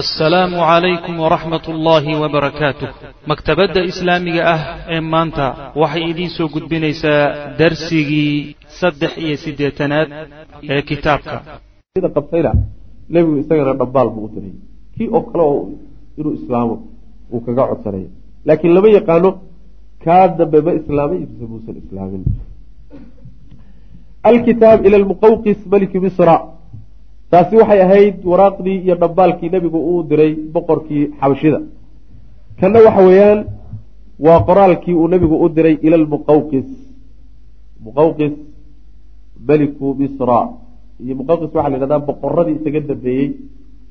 assalaamu calaykum waraxmat ullaahi wabarakaatuh maktabadda islaamiga ah ee maanta waxay idiin soo gudbinaysaa darsigii saddex iyo siddeetanaad ee kitaabka. Sida qabtayna nebigu isagana dhambaal buu u diray kii oo kale oo inuu islaamo uu kaga codsanaya. Laakiin lama yaqaano kaa dambe ma islaamay mise muusan islaamin. Alkitaab ila lmuqawqis maliki misra taasi waxay ahayd waraaqdii iyo dhambaalkii nebigu uu diray boqorkii xabashida. Kanna waxa weeyaan waa qoraalkii uu nebigu u diray ila lmuqawqis muqawqis meliku misra. Iyo muqawqis waxaa la yidhahdaa boqoradii isaga dambeeyey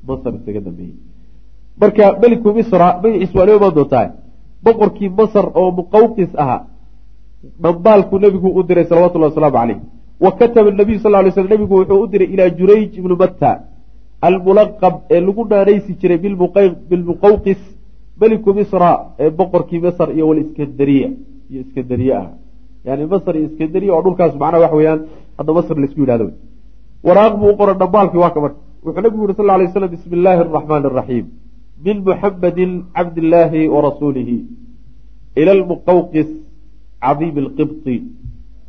masar isaga dambeeyey. Marka meliku misra magaciis waa imaan doontaa boqorkii masar oo muqawqis ahaa dhambaalkuu nebigu u diray salawatullahi wasalaamu caleyh wa kataba nabiyu sal lay sl nebigu wuxuu u diray ilaa jurayj ibnu matta almulaqab ee lagu naanaysi jiray bilmuqawqis meliku misra ee boqorkii masr iyo waliskandariya iyo iskandariye ah yani masr iyo iskandariya oo dhulkaas macnaha waxa weyaan hadda masr la isku yidhahdo waraaq buu u qoray dhambaalkii waa ka marka. Wuxuu nabigu yuri sal lay slam bismi illaahi araxmaani araxiim min muxamedin cabdillaahi warasuulihi ila lmuqawqis cadiimi lqibti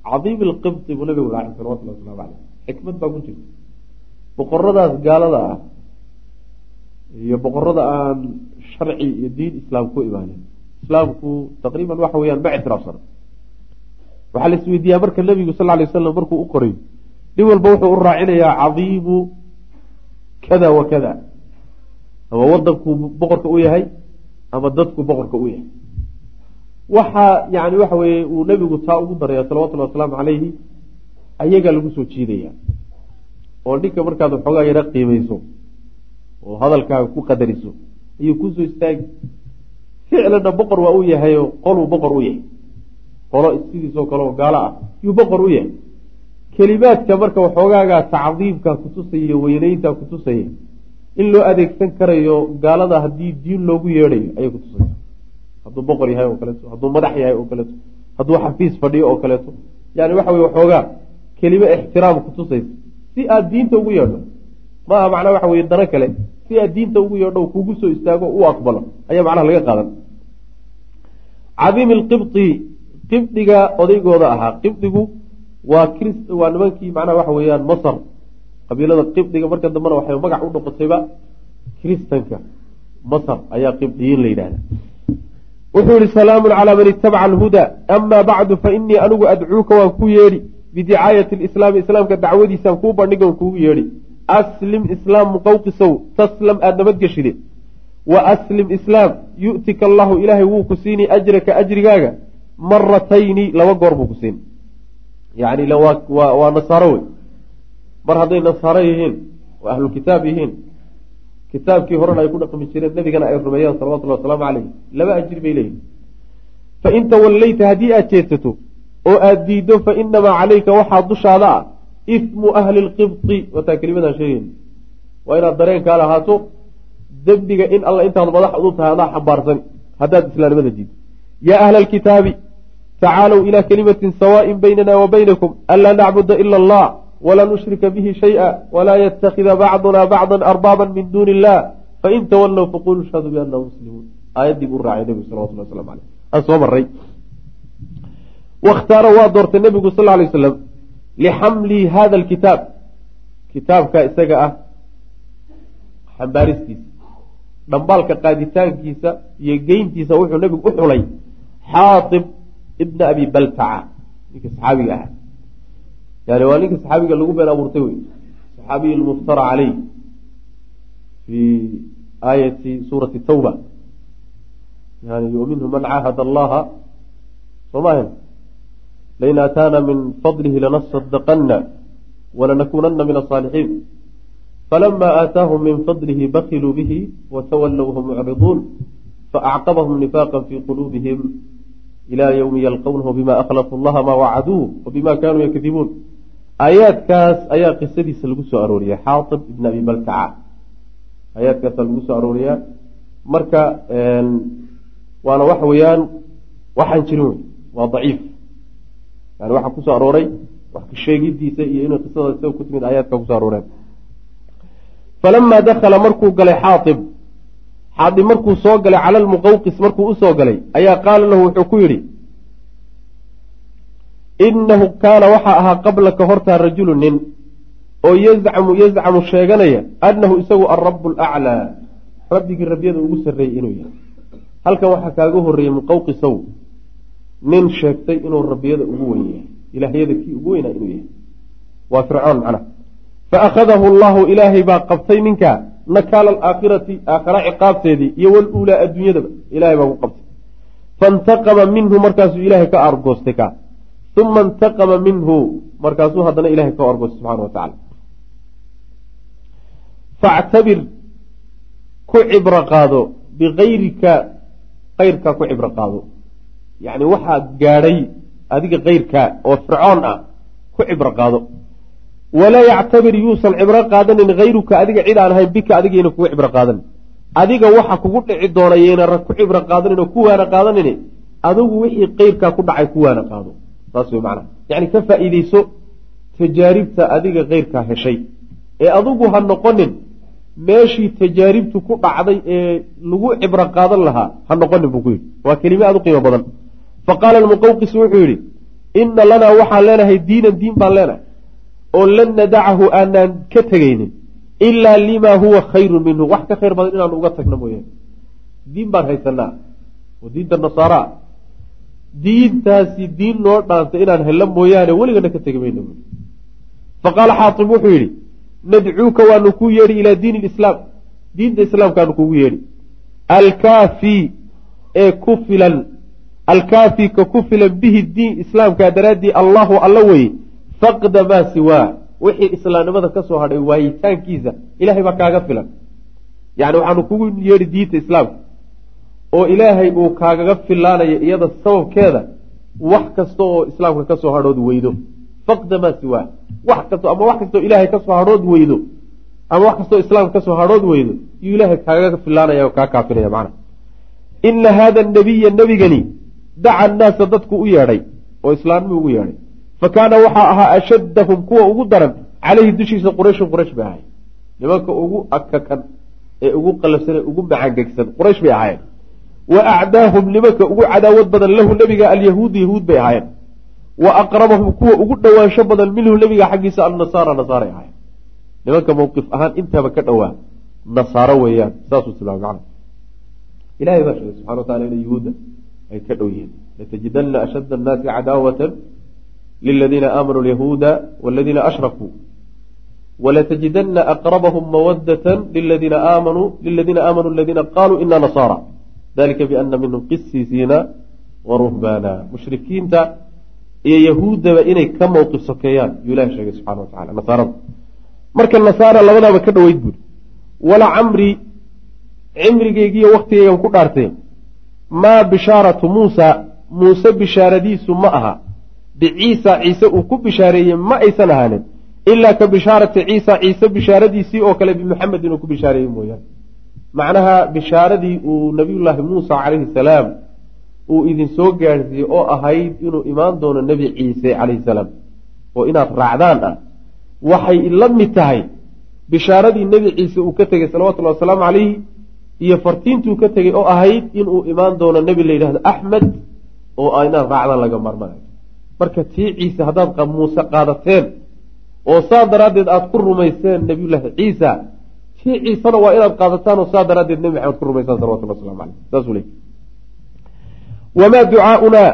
cadiim ilqibti buu nabigu raacay salawatullahi waslamu caleyh xikmad baa ku jirta boqoradaas gaalada ah iyo boqorada aan sharci iyo diin islaam ku imaanin islaamku taqriiban waxa weyaan ma ictiraafsana waxaa la isweydiiyaa marka nebigu sal lay waslam markuu u qorayo nin walba wuxuu u raacinayaa cadiimu kada wa kada ama wadankuu boqorka u yahay ama dadku boqorka u yahay waxaa yani waxa weye uu nebigu taa ugu daraya salawatullahi wasalaamu calayhi ayagaa lagu soo jiidaya. Oo ninka markaad waxoogaa yara qiimayso oo hadalkaaga ku qadariso ayuu ku soo istaagi. Ficlanna boqor waa u yahayo qoluu boqor u yahay. Qolo sidiisoo kale oo gaalo ah yuu boqor u yahay. Kelimaadka marka waxoogaagaa tacdiimka kutusaya weyneynta kutusaya in loo adeegsan karayo gaalada haddii diin loogu yeedhayo ayay kutusaysa hadduu boqor yahay oo kaleeto. Hadduu madax yahay oo kaleeto. Hadduu xafiis fadhiyo oo kaleeto. Yani waxa weye waxoogaa kelime ixtiraam kutusaysa si aad diinta ugu yeedho maaha macnaa waxa weye dano kale. Si aad diinta ugu yeedho kugu soo istaago u aqbalo. Ayaa macnaha laga qaadan. Cadiim ilqibti qibdiga odaygooda ahaa. Qibdigu waa cris waa nimankii macnaha waxa weeyaan masar. Qabiilada qibdiga marka dambena waxay magac u noqotayba kristanka masar ayaa qibdiyiin la yidhahda wuxuu yihi salaamun calaa man itabaca alhuda. Amaa bacdu fa inii anigu adcuuka waan ku yeedhi. Bidicaayati lislaami islaamka dacwadiisaan kuu bandhigan kuugu yeedhi. Aslim islaam muqawqisow taslam aada nabadgeshide wa aslim islaam yu'tika allahu ilaahay wuu ku siini ajraka ajrigaaga. Maratayni laba goor buu ku siin. Yani waa nasaaro wey mar hadday nasaaro yihiin oo ahlulkitaab yihiin kitaabkii horena ay ku dhaqmi jireen nabigana ay rumeeyaan salawatullahi wasalaamu caleyh laba ajri bay leeyihiin fain tawallayta haddii aad jeedsato oo aada diiddo fa inamaa calayka waxaa dushaada ah ismu ahli lqibti wataa kelimadan sheegeyn waa inaad dareenkaa lahaato dembiga in alla intaad madax udu tahay adaa xambaarsan haddaad islaamnimada diiddo. Yaa ahla alkitaabi tacaalow ilaa kalimatin sawaaءin baynana wa baynakum anlaa nacbuda ila allah nushrika bihi shayئa walaa yatakida bacduna bacda arbaaba min duuni illah fain tawallow faquluu ashhadu biana muslimuun aayaddii buu raacay nebigu salawatullah waslamu aleyh aan soo maray wakhtaara waa doortay nebigu sal lay waslam lixamli hada alkitaab kitaabka isaga ah xambaaristiisa dhambaalka qaaditaankiisa iyo geyntiisa wuxuu nebigu u xulay xaatib ibna abi baltaca ninka saxaabiga ahaa yani waa ninka saxaabiga lagu been abuurtay wey saxaabiy lmuftara caleyh fi aayati suurati tawba. Yani waminhu man caahad allaha. Soomaahan lain aataana min fadlihi lanasadaqana walanakunana min asaalixiin falama aataahum min fadlihi bakiluu bihi watawallow hum mucriduun faacqabahum nifaqa fi quluubihim ila ywmi yalqawnahu bima akhlafuu llaha maa wacaduu wabima kanuu yakdibuun aayaadkaas ayaa qisadiisa lagu soo arooriya xaatib ibn abi baltaca aayaadkaasa lagu soo arooriyaa. Marka waana waxa weeyaan waxaan jirin wey waa daciif. Yani waxaa ku soo arooray wax ka sheegidiisa iyo inay qisada isaga ku timid aayaadka ku soo arooreen falamaa dakala markuu galay xaaib xaadim markuu soo galay cala almuqawqis markuu u soo galay ayaa qaala lahu wuxuu ku yidhi innahu kaana waxaa ahaa qablaka hortaa rajulu nin oo yazcamu yazcamu sheeganaya annahu isagu alrabu alaclaa rabbigii rabyada ugu sarreeyey inuu yahay. Halkan waxaa kaaga horreeyey muqawqisow nin sheegtay inuu rabbiyada ugu weyn yahay ilaahyada kii ugu weynaa inuu yahay. Waa fircoon macnaha. Fa akhadahu allahu ilaahay baa qabtay ninka nakaala alaakhirati aakhara ciqaabteedii iyo waluulaa adduunyadaba ilahay baa ku qabtay. Faintaqama minhu markaasuu ilaahay ka argoostay kaa uma intaqama minhu markaasuu haddana ilahay ka argoostay subxana wa tacala factabir ku cibro qaado bikayrika kayrkaa ku cibro qaado yacni waxaa gaadhay adiga kayrkaa oo fircoon ah ku cibro qaado walaa yactabir yuusan cibro qaadanin hayruka adiga cid aan ahayn bika adigayna kugu cibro qaadanin adiga waxa kugu dhici doona yayna rag ku cibro qaadanin oo ku waana qaadanin adigu wixii kayrkaa ku dhacay ku waana qaado saas wey macnaha. Yacni ka faa'iideyso tajaaribta adiga kayrkaa heshay. Ee adigu ha noqonin meeshii tajaaribtu ku dhacday ee lagu cibro qaadan lahaa ha noqonin buu ku yidhi. Waa kelime aad u qiimo badan. Fa qaala almuqawqis wuxuu yidhi inna lanaa waxaan leenahay diinan diin baan leenahay oo lan nadacahu aanaan ka tegaynin ilaa limaa huwa khayrun minhu. Wax ka khayr badan inaanu uga tagno mooyaane. Diin baan haysanaa oo diinta nasaaraa diintaasi diin noo dhaantay inaan hello mooyaane weligana ka tegi mayno fa qaala xaatib wuxuu yidhi nadcuuka waanu kuu yeedhi ilaa diini lislaam diinta islaamkaanu kugu yeedhi. Alkaafi ee ku filan alkaafi ka ku filan bihi diin islaamkaa daraaddii allahu alla weye faqda maa siwaa wixii islaamnimada ka soo hadhay waayitaankiisa ilahay baa kaaga filan. Yacni waxaanu kugu yeedhi diinta islaamka oo ilaahay uu kaagaga filaanayo iyada sababkeeda wax kasta oo islaamka ka soo hadhood weydo. Faqda maa siwaa. Wax kasto ama wax kastoo ilaahay ka soo hadhood weydo. Ama wax kastoo islaamka ka soo hadhood weydo yuu ilaahay kaagaga filaanaya oo kaa kaafinaya macna. Ina haada nabiya nebigani daca annaasa dadku u yeedhay oo islaamnimuu ugu yeedhay. Fa kaana waxaa ahaa ashaddahum kuwa ugu daran caleyhi dushiisa qurayshun quraysh bay ahayen nimanka ugu akakan ee ugu qalabsan ee ugu macangegsan quraysh bay ahaayeen wa acdaahum nimanka ugu cadaawad badan lahu nebiga alyahuudu yahuud bay ahaayeen. Wa aqrabahum kuwa ugu dhowaansho badan minhu nebiga xaggiisa annasaara nasaaray ahayen nimanka mowqif ahaan intaba ka dhowaa nasaaro weeyaan saasuu tilmaamay macna ilahay baa sheegay subxana wa tacala ina yuhuudda ay ka dhow yihiin. Latajidanna ashadda annaasi cadaawatan liladiina aamanuu alyahuuda waladiina ashrakuu. Walatajidana aqrabahum mawadatan liladiina aamanuu liladiina aamanuu aladiina qaluu ina nasaara dalika biana minhum qisiisiina wa ruhbaana mushrikiinta iyo yahuuddaba inay ka mowqif sokeeyaan yuu ilahi sheegay subxana wa tacala nasaarada marka nasaara labadaaba ka dhoweyd buuri wala camri cimrigeygiiyo waktigeygan ku dhaartee maa bishaaratu muusa muuse bishaaradiisu ma aha. Biciisa ciise uu ku bishaareeyey ma aysan ahaanin ilaa ka bishaarati ciisa ciise bishaaradiisii oo kale bimuxamed inuu ku bishaareeyey mooyaane macnaha bishaaradii uu nabiyullaahi muusa calayhi salaam uu idin soo gaadhsiiyey oo ahayd inuu imaan doono nebi ciise calayhi salaam oo inaad raacdaan ah waxay la mid tahay bishaaradii nebi ciise uu ka tegey salawatullahi wasalaamu calayhi iyo fartiintuu ka tegey oo ahayd inuu imaan doono nebi la yidhahdo axmed oo inaad raacdaan laga maarmanayo marka tii ciise haddaad muuse qaadateen oo saa daraaddeed aada ku rumayseen nebiyullaahi ciisa tii ciisena waa inaad qaadataan oo saa daraaddeed nebi maxamed ku rumaysaan salawatullah waslamu caleyh saasuu leey wamaa ducaaunaa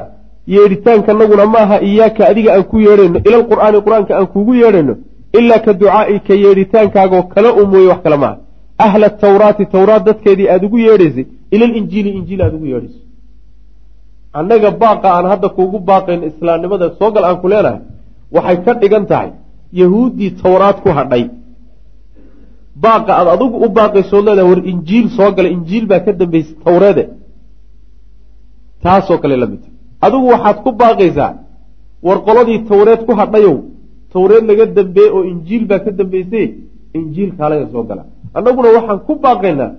yeedhitaankanaguna maaha iyaaka adiga aan ku yeedhayno ila lqur'aani qur'aanka aan kuugu yeedhayno ilaa ka ducaa'ika yeedhitaankaagoo kala u mooye wax kale maaha. Ahla tawraati tawraat dadkeedii aada ugu yeedhaysay ila linjiili injiil aada ugu yeedhayso annaga baaqa aan hadda kuugu baaqayn islaamnimada soogal aan ku leenahay waxay ka dhigan tahay yahuuddii tawraad ku hadhay baaqa aad adigu u baaqaysood leedahay war injiil soo gala injiil baa ka dambaysay tawreede. Taasoo kale la midta adigu waxaad ku baaqaysaa war qoladii tawreed ku hadhayow tawreed laga dambeeye oo injiil baa ka dambayse injiil kaalaga soo gala. Annaguna waxaan ku baaqaynaa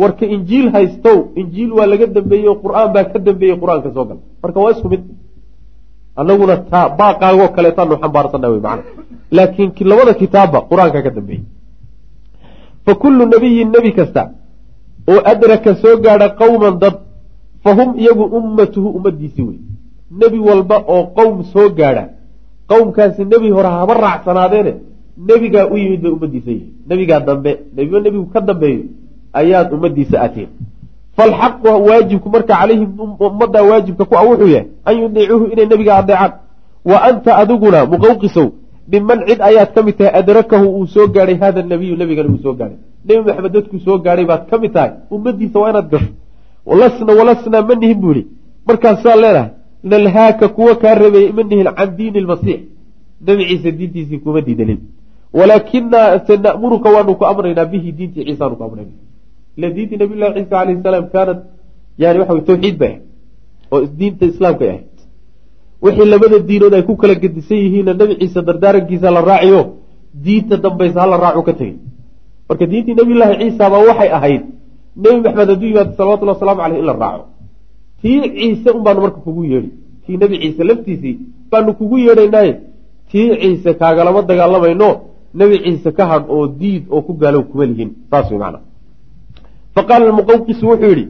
warka injiil haystow injiil waa laga dambeeyey oo qur'aan baa ka dambeeyey qur'aanka soo gala. Marka waa isku mid. Annaguna taa baaqaagoo kaleetaanu xambaarsanna wey macana laakiin labada kitaabba qur'aanka ka dambeeyey fa kullu nabiyin nebi kasta oo adraka soo gaadha qowman dad fa hum iyagu ummatuhu ummadiisii wey nebi walba oo qowm soo gaadha qowmkaasi nebi hore haba raacsanaadeen nebigaa u yimid bay ummadiisa yihiin nebigaa dambe nebiba nebigu ka dambeeyo ayaad ummadiisa ateen falxaqu waajibku marka calayhim ummaddaa waajibka ku a wuxuu yahay an yudiicuuhu inay nebiga adeecaan wa anta adiguna muqawqisow miman cid ayaad ka mid tahay adrakahu uu soo gaadhay hada nabiyu nebigana uu soo gaadhay nebi maxamed dadkuu soo gaadhay baad ka mid tahay ummadiisa waa inaad gasho. Lasna walasnaa ma nihin buu ihi markaasaa leenahay nalhaaka kuwa kaa rebeeyey ma can diini lmasiix nebi ciise diintiisii kuma diidanin. Walaakinaa se na'muruka waanu ku amraynaa bihi diintii ciisaanu ku amrayna ila diintii nabiy ciisa alayhi salaam kaanad yani waxa tawxiid bay ahayd oo diinta islaamkay ahayd wixii labada diinood ay ku kala gedisan yihiinna nebi ciise dardaarankiisa la raaciyo diinta dambaysa hala raacu ka tegey marka diintii nabiy llaahi ciisa baa waxay ahayd nebi maxamed hadduu yimaado salawatullhi wasalaamu caleyh in la raaco. Tii ciise un marka kugu yeedhi tii nebi ciise laftiisii baanu kugu yeedhaynaaye tii ciise kaagalama dagaalamayno nebi ciise ka hadh oo diid oo ku gaalow kuma lihin. Saas wey macana fa qaala muqawqisu wuxuu yidhi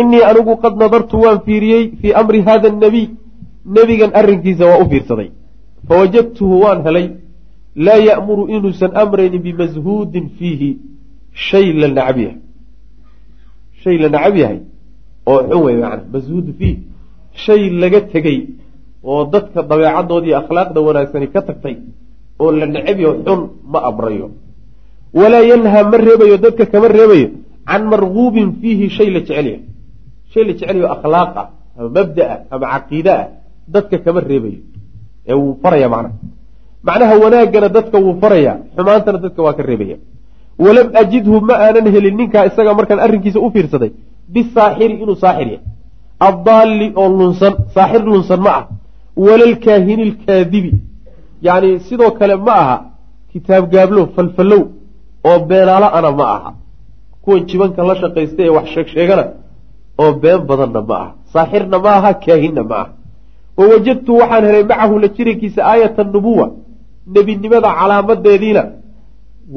innii anigu qad nadartu waan fiiriyey fii amri hada annabiy nebigan arrinkiisa waa u fiirsaday. Fawajadtuhu waan helay laa ya'muru inuusan amraynin bimashuudin fiihi shay la nacab yahay. Shay la nacab yahay? Oo xun wey macana mashuudu fiih. Shay laga tegey oo dadka dabeecadoodii akhlaaqda wanaagsani ka tagtay oo la necab yaho xun ma amrayo. Walaa yanhaa ma reebayo dadka kama reebayo can marguubin fiihi shay la jecel yahay. Shay la jecel akhlaaq ah ama mabda ah ama caqiide ah dadka kama reebayo ee wuu faraya macnaha macnaha wanaaggana dadka wuu faraya xumaantana dadka waa ka reebaya. Walam ajidhu ma aanan helin ninkaa isaga markaan arrinkiisa u fiirsaday bisaaxiri inuu saaxir yahay. Addaalli oo lunsan saaxir lunsan ma ah. Walalkaahini lkaadibi. Yacni sidoo kale ma aha kitaab gaablo falfallow oo beenaalo ana ma aha. Kuwan jibanka la shaqaysta ee wax sheeg sheegana oo been badanna ma aha. Saaxirna ma aha kaahinna ma aha wa wajadtu waxaan helay macahu la jirankiisa aayata nubuwa nebinimada calaamadeediina.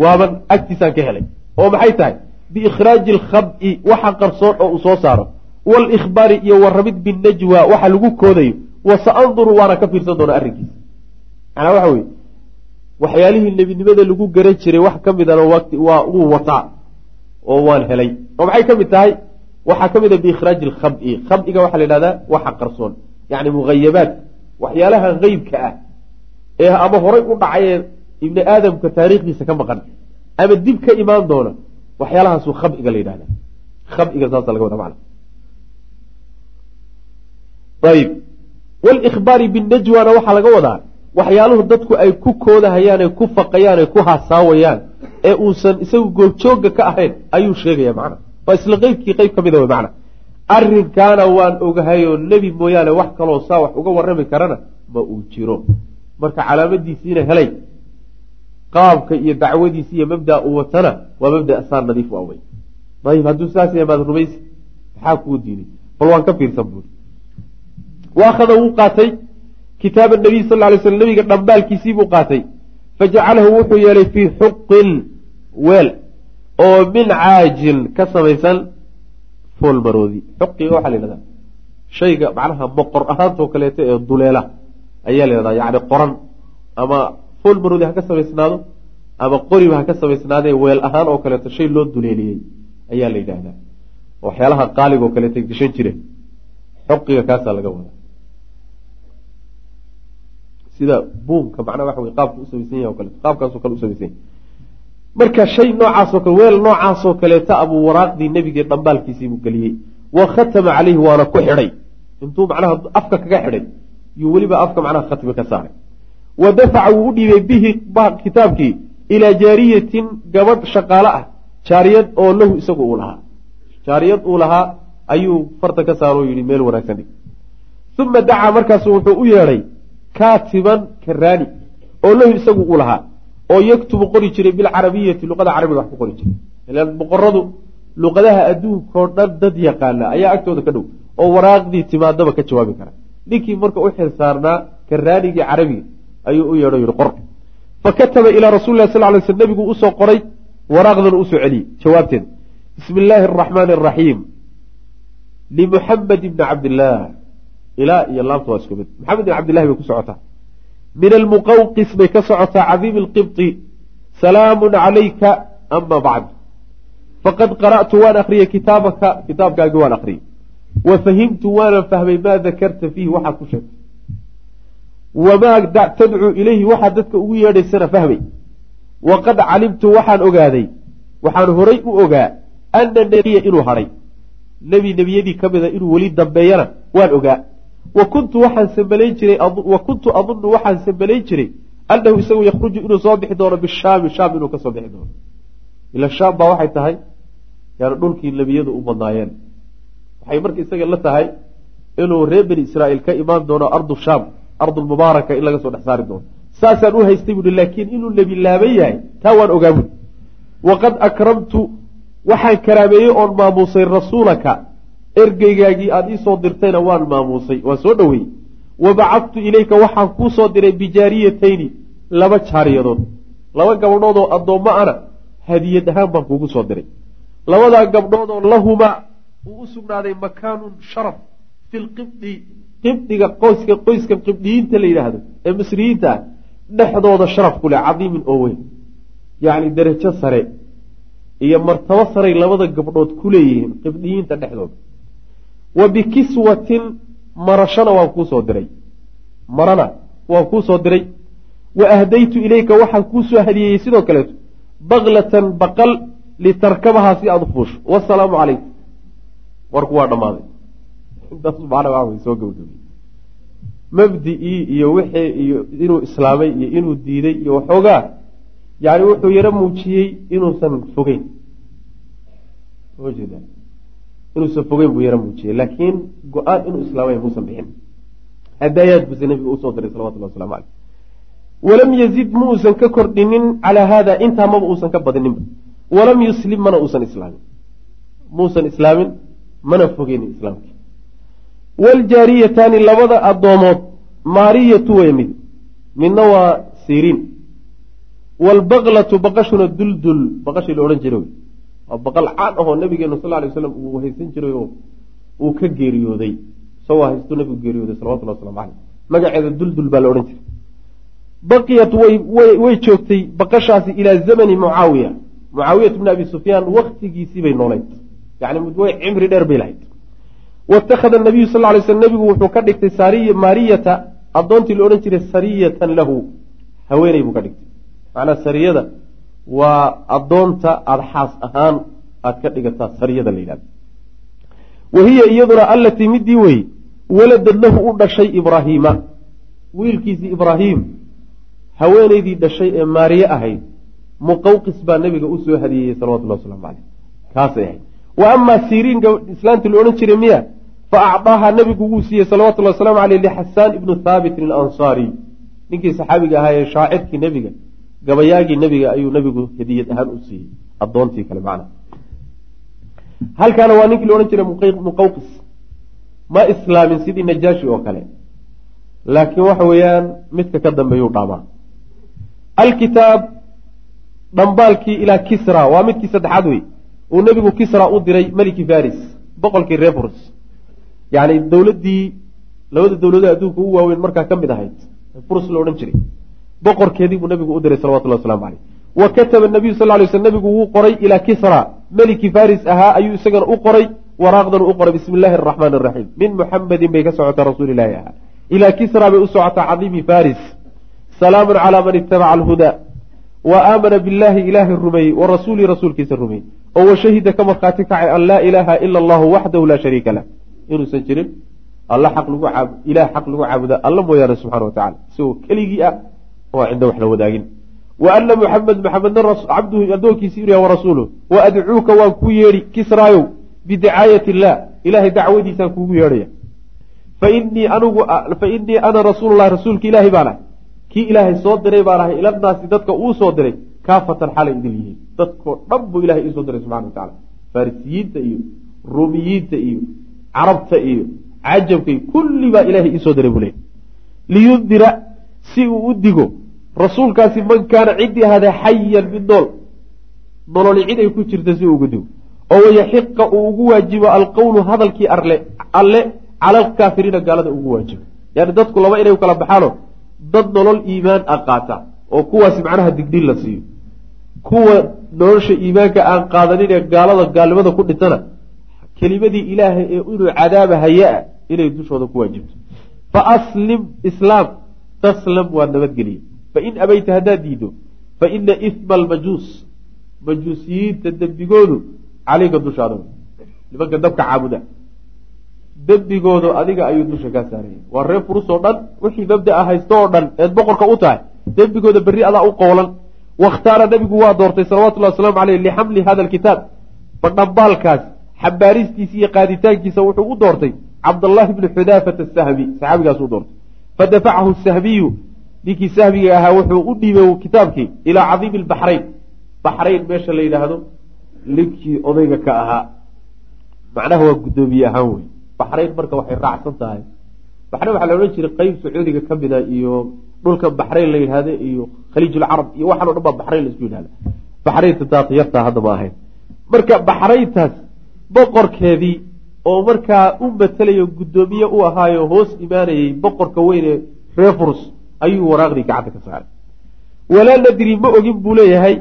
Waaban agtiisaan ka helay. Oo maxay tahay? Biikhraaji alkhab'i waxa qarsoon oo uu soo saaro. Waalikhbaari iyo warramid binajwa waxa lagu koodayo. Wa sa anduru waana ka fiirsan doona arrinkiisa. Macnaa waxa weye waxyaalihii nebinimada lagu garan jiray wax ka midana waa uu wataa oo waan helay. Oo maxay ka mid tahay? Waxaa ka mid a biikhraaji alkhab'i waxaa la yidhahdaa waxa qarsoon yacni mughayabaad waxyaalaha qeybka ah ee ama horay u dhacayee ibni aadamka taariikhdiisa ka maqan ama dib ka imaan doona waxyaalahaasuu khab'iga la yidhahda khab'iga saasa laga wada macna ayib. Walikhbaari binajwana waxaa laga wadaa waxyaaluhu dadku ay ku koodahayaan ee ku faqayaan ee ku haasaawayaan ee uusan isagu goobjooga ka ahayn ayuu sheegaya macna. Waa isla qeybkii qeyb ka mida wey macna arrinkaana waan ogahayoo nebi mooyaane wax kaloo saa wax uga warrami karana ma uu jiro. Marka calaamadiisiina helay qaabka iyo dacwadiisi iyo mabdaa uu watana waa mabda saan nadiif u awey ayib hadduu saas yahay maad rumaysi maxaa kuu diiday? Bal waan ka fiirsan buuri. Waakhada wuu qaatay kitaaba nabiy sal ly sl nabiga dhambaalkiisii buu qaatay. Fajacalahu wuxuu yeelay fii xuqin weel oo min caajin ka samaysan foolmaroodi xuqiga waxaa la yhahdaa shayga macnaha boqor ahaantoo kaleeto ee duleela ayaa la yhahdaa yani qoran. Ama foolmaroodi ha ka samaysnaado ama qoriba ha ka samaysnaadee weel ahaan oo kaleeto shay loo duleeliyey ayaa la yidhaahdaa waxyaalaha qaaliga oo kaleeto gashan jireen xuqiga kaasaa laga wadaa. Sida buumka macnaha waxa wey qaabka u samaysan yahay o kaleeto qaabkaasoo kale u samaysan yahay marka shay noocaasoo kale weel noocaasoo kaleeta abuu waraaqdii nebigee dhambaalkiisiibuu geliyey. Wa khatama caleyhi waana ku xidhay. Intuu macnaha afka kaga xidhay yuu weliba afka macnaha khatmi ka saaray. Wa dafaca wuu u dhiibay bihi kitaabkii ilaa jaariyatin gabadh shaqaalo ah. Jaariyad oo lahu isagu uu lahaa. Jaariyad uu lahaa ayuu farta ka saaro o yidhi meel wanaagsan uma dacaa markaasu wuxuu u yeedhay kaatiban karaani oo lahu isagu uu lahaa oo yaktubu qori jiray bilcarabiyati luqada carabiga wax ku qori jiray. Ilaan boqoradu luqadaha adduunkao dhan dad yaqaana ayaa agtooda ka dhow oo waraaqdii timaadaba ka jawaabi kara. Ninkii marka u xil karaanigii carabiga ayuu u yeedho yihi qor. Fa kataba ilaa rasuli lah sal ly sl nebigu u soo qoray waraaqdana u soo celiyey jawaabteeda bismi illaahi araxmaani araxiim limuxamed ibni cabdillaah ilaa iyo laamta waa isku mid. Maxamed ibn cabdillahi bay ku socotaa min almuqawqis bay ka socotaa cadiimi alqibti salaamun calayka ama bacd faqad qara'tu waan akriyey kitaabaka kitaabkaagii waan akriyey wa fahimtu waanan fahmay maa dakarta fiihi waxaad ku sheegtay wamaa tadcuu ilayhi waxaad dadka ugu yeedhaysana fahmay waqad calimtu waxaan ogaaday waxaan horay u ogaa ana nebiya inuu hadhay nebi nebiyadii ka mida inuu weli dambeeyana waan ogaa wa kuntu waxaan sambalayn jiray wa kuntu adunnu waxaan sambalayn jiray annahu isagu yakhruju inuu soo bixi doono bishaami shaam inuu ka soo bixi doono. Ila shaam baa waxay tahay yani dhulkii nebiyadu u badnaayeen. Waxay marka isaga la tahay inuu reer bani israa'iil ka imaan doono ardu shaam ardulmubaaraka in laga soo dhex saari doono. Saasaan u haystay buui laakiin inuu nebi laaban yahay taa waan ogaa buui waqad akramtu waxaan karaameeyey oon maamuusay rasuulaka ergeygaagii aada iisoo dirtayna waan maamuusay waan soo dhoweeyey. Wa bacadtu ilayka waxaan kuu soo diray bijaariyatayni laba jaariyadood. Laba gabdhood oo addoommo ana hadiyad ahaan baan kuugu soo diray. Labadaa gabdhoodoo lahumaa uu u sugnaaday makaanun sharaf fi lqibdi qibdiga qoyska qoyskan qibdiyiinta la yidhaahdo ee misriyiinta ah dhexdooda sharaf ku leh cadiimin oo weyn. Yacni derajo sare iyo martabo saray labada gabdhood ku leeyihiin qibdiyiinta dhexdooda wa bikiswatin marashana waan kuu soo diray. Marana waan kuu soo diray. Wa ahdaytu ilayka waxaan kuu soo hadiyeeyey sidoo kaleeto baklatan baqal litarkabahaa si aada u fuusho. Wasalaamu calaykum. Warku waa dhammaaday. Intaas macnaa waa soo gabagabay. Mabdi-ii iyo wixii iyo inuu islaamay iyo inuu diiday iyo waxoogaa yani wuxuu yaro muujiyey inuusan fogeyn inuusan fogeyn buu yaro muujiyey laakiin go'aan inuu islaamay muusan bixin. Hadaayaad buse nabiga u soo diray salawatullah waslamu caleyh walam yazid ma uusan ka kordhinin calaa haada intaa maba uusan ka badininba walam yuslim mana uusan islaamin. Muusan islaamin mana fogeynin islaamki wljaariyataani labada addoomood maariyatu way mid. Midna waa siriin. Waalbaklatu baqashuna duldul baqashii la odhan jiray waa baqal caan ahoo nabigeenu sal lay waslam uu haysan jiray oo uu ka geeriyooday isagoo haystuu nabigu geeriyooday salawatullah waslamu caleyh magaceeda duldul baa la odhan jiray. Baqiyat way joogtay baqashaasi ilaa zamani mucaawiya mucaawiyat bni abi sufyaan waktigiisii bay noolayd yani way cimri dheer bay lahayd. Waittakhada nabiyu sal lay sl nebigu wuxuu ka dhigtay maariyata addoontii la odhan jiray sariyatan lahu. Haweeney buu ka dhigtay. Macnaa sariyada waa addoonta aada xaas ahaan aada ka dhigataa sariyada la yidhahda wa hiya iyaduna allatii midii wey waladad lahu u dhashay ibraahiima wiilkiisii ibraahim haweeneydii dhashay ee maariye ahayd muqawqis baa nabiga u soo hadiyeeyey salawatullah waslamu caleyh kaasay ahayd. Wa amaa siriin islaantii la odhan jiray miya fa acdaaha nabigu wuu siiyey salawatullhi wasalaamu caleyh lixasaan ibnu thaabitin alansaari. Ninkii saxaabiga ahaa ee shaacirkii nebiga gabayaagii nebiga ayuu nebigu hadiyad ahaan u siiyey addoontii kale macna. Halkaana waa ninkii la odhan jiray muqawqis ma islaamin sidii najaashi oo kale. Laakiin waxa weeyaan midka ka dambeeyuu dhaamaa. Alkitaab dhambaalkii ilaa kisra waa midkii saddexaad wey uu nebigu kisra u diray meliki faris boqolkii reer furs yacni dowladdii labada dowladood adduunka ugu waaweyn markaa ka mid ahayd furs la odhan jiray boqorkeedii buu nabigu u diray salawatullahi waslamu caleyh wa kataba nabiyu sal lay sl nabigu wuu qoray ilaa kisra. Meliki faris ahaa ayuu isagana u qoray. Waraaqdan u qoray bismi illaahi araxmaan araxiim min muxamedin bay ka socotaa rasuulilaahi ahaa. Ilaa kisra bay u socotaa cadiimi faris salaamun calaa man itabaca alhudaa. Wa aamana billahi ilaahay rumeeyey wa rasuulii rasuulkiisa rumeeyey oo washahida ka markhaati kacay an laa ilaaha ila allahu waxdahu laa shariika lah. Inuusan jirin alla xaq lagu ilaah xaq lagu caabuda alla mooyaane subxana wa tacala isagoo keligii ah oo cinda wax la wadaagin. Wa ana muxamed maxamedna cabduhu addoonkiisi inuu yahay warasuuluh wa adcuuka waan kuu yeedhi kisraayow bidicaayati illah ilahay dacwadiisaan kuugu yeedhaya. Fainii anigu fainii ana rasuululahi rasuulka ilaahi baan ahay kii ilaahay soo diray baan ahay ilanaasi dadka uu soo diray kaafatan xalay idil yihiin. Dadkoo dhan buu ilahay iisoo diray subxana wa tacala farisiyiinta iyo ruumiyiinta iyo carabta iyo cajabka iyo kulli baa ilahay iisoo diray buu leeyay liyundira si uu u digo rasuulkaasi man kaana ciddii ahaadee xayan mid nool. Nololi cid ay ku jirta si ugu digo oo wayaxiqa uu ugu waajibo alqowlu hadalkii arle alle cala alkaafiriina gaalada ugu waajibo yani dadku laba inay kala baxaano dad nolol iimaan a qaata oo kuwaasi macnaha digdin la siiyo. Kuwa nolosha iimaanka aan qaadaninee gaalada gaalnimada ku dhintana kelimadii ilaahay ee inuu cadaaba haya-a inay dushooda ku waajibto. Fa aslim islaam taslam waa nabadgeliya fain abayta haddaad diido fa ina isma almajuus majuusiyiinta dembigoodu caleyka dushaada nimanka dabka caabuda dembigoodu adiga ayuu dusha kaa saaraya waa reer furus oo dhan wixii mabdaa haysto oo dhan eed boqorka u tahay dembigooda berri adaa u qoolan wakhtaara nabigu waa doortay salawatullahi wasalaamu caleyh lixamli hada alkitaab badhambaalkaas xambaaristiisa iyo qaaditaankiisa wuxuu u doortay cabdallahi bni xudaafata asahmi saxaabigaasuu doortay fadafacahu sahmiyu ninkii sahmiga ahaa wuxuu u dhiibay kitaabkii ilaa cadiimi lbaxrayn baxrayn meesha la yidhaahdo linkii odayga ka ahaa. Macnaha waa guddoomiye ahaan wey baxrayn marka waxay raacsan tahay. Baxrayn waxaa la odhan jiray qeyb sacuudiga ka mida iyo dhulka baxrayn la yidhahda iyo khaliijulcarab iyo waxaan o dhan baa baxrayn la isku yidhahda baxraynta daaqiyartaa hadda ma ahayn. Marka baxrayntaas boqorkeedii oo markaa u matelayo guddoomiye u ahaayo hoos imaanayay boqorka weyne reer furus ayuu waraaqdii gacanta ka saaray. Walaa nadri ma ogin buu leeyahay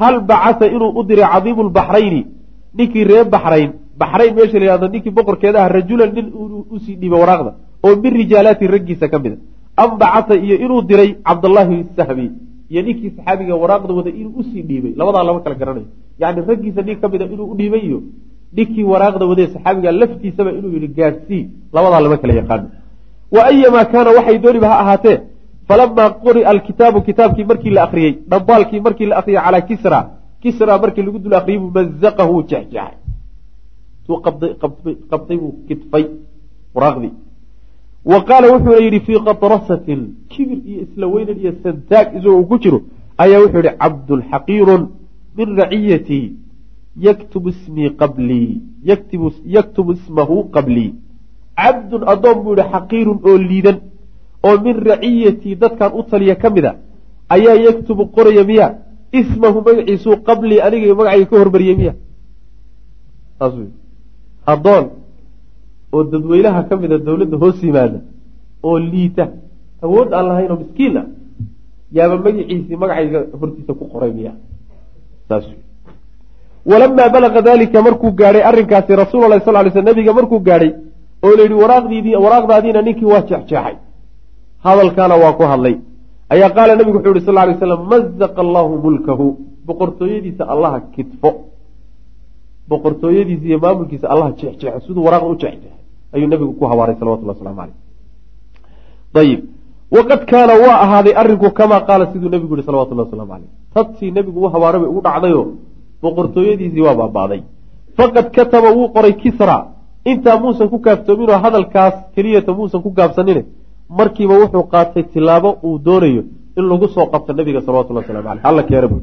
hal bacasa inuu u diray cadiimu lbaxrayni ninkii reer baxrayn baxrayn meesha la yihahdo ninkii boqorkeeda rajulan nin u sii dhiibay waraaqda oo min rijaalaati raggiisa ka mid a am bacasa iyo inuu diray cabdallaahi sahmi iyo ninkii saxaabiga waraaqda wada inuu u sii dhiibay. Labadaa lama kala garanayo. Yani raggiisa nin ka mid a inuu u dhiibay iyo ninkii waraaqda wadee saxaabiga laftiisaba inuu yihi gaadhsii labadaa lama kala yaqaano. Wa ayamaa kaana waxay dooniba ha ahaatee falamaa quri'a alkitaabu kitaabkii markii la akriyey dhambaalkii markii la akriyey calaa kisra kisra markii lagu dul akriyey buu mazaqahu jexjexay tuu qabtay buu kitfay waraaqdii wa qaala wuxuuna yidhi fii qatrasatin kibir iyo isla iyo santaag isagoo ku jiro ayaa wuxuu yihi cabdun min raciyatii yaktubu ismii qablii yaktubu ismahu qablii cabdun addoon buu yihi xaqiirun oo liidan oo min raciyatii dadkan u taliya ka mid a ayaa yaktubu qoraya miya. Ismahu magaciisuu qablii aniga magacayga ka hormariyey miya. Saas wy addoon oo dadweynaha ka mida dowladda hoos yimaada oo liita awood aan lahayn oo miskiin ah yaaba magaciisii magacayga hortiisa ku qoray miya. Saas wy walamaa balaqa dalika markuu gaadhay arrinkaasi rasuul lahi sal ly sl nabiga markuu gaadhay oo la yidhi waraaqdiidii waraaqdaadiina ninkii waa jeexjeexay hadalkaana waa ku hadlay. Ayaa qaala nabigu wuxuu yihi sal lay slam mazaqa allahu mulkahu. Boqortooyadiisa allaha kitfo. Boqortooyadiisa iyo maamulkiisa allaha jeexjeexo siduu waraaqda u jeexjeexay ayuu nabigu ku habaaray salawatullah waslamu aleyh ayib waqad kaana waa ahaaday arrinku kamaa qaala siduu nabigu yihi salawatullah waslamu aleyh tadtii nabigu u habaaray bay ugu dhacdayo boqortooyadiisii waa baaba'day faqad kataba wuu qoray kisra. Intaa muusan ku kaaftoominoo hadalkaas keliyata muusan ku gaabsanine markiiba wuxuu qaatay tilaabo uu doonayo in lagu soo qabto nabiga salawatullah waslamu aleyh alla keena bu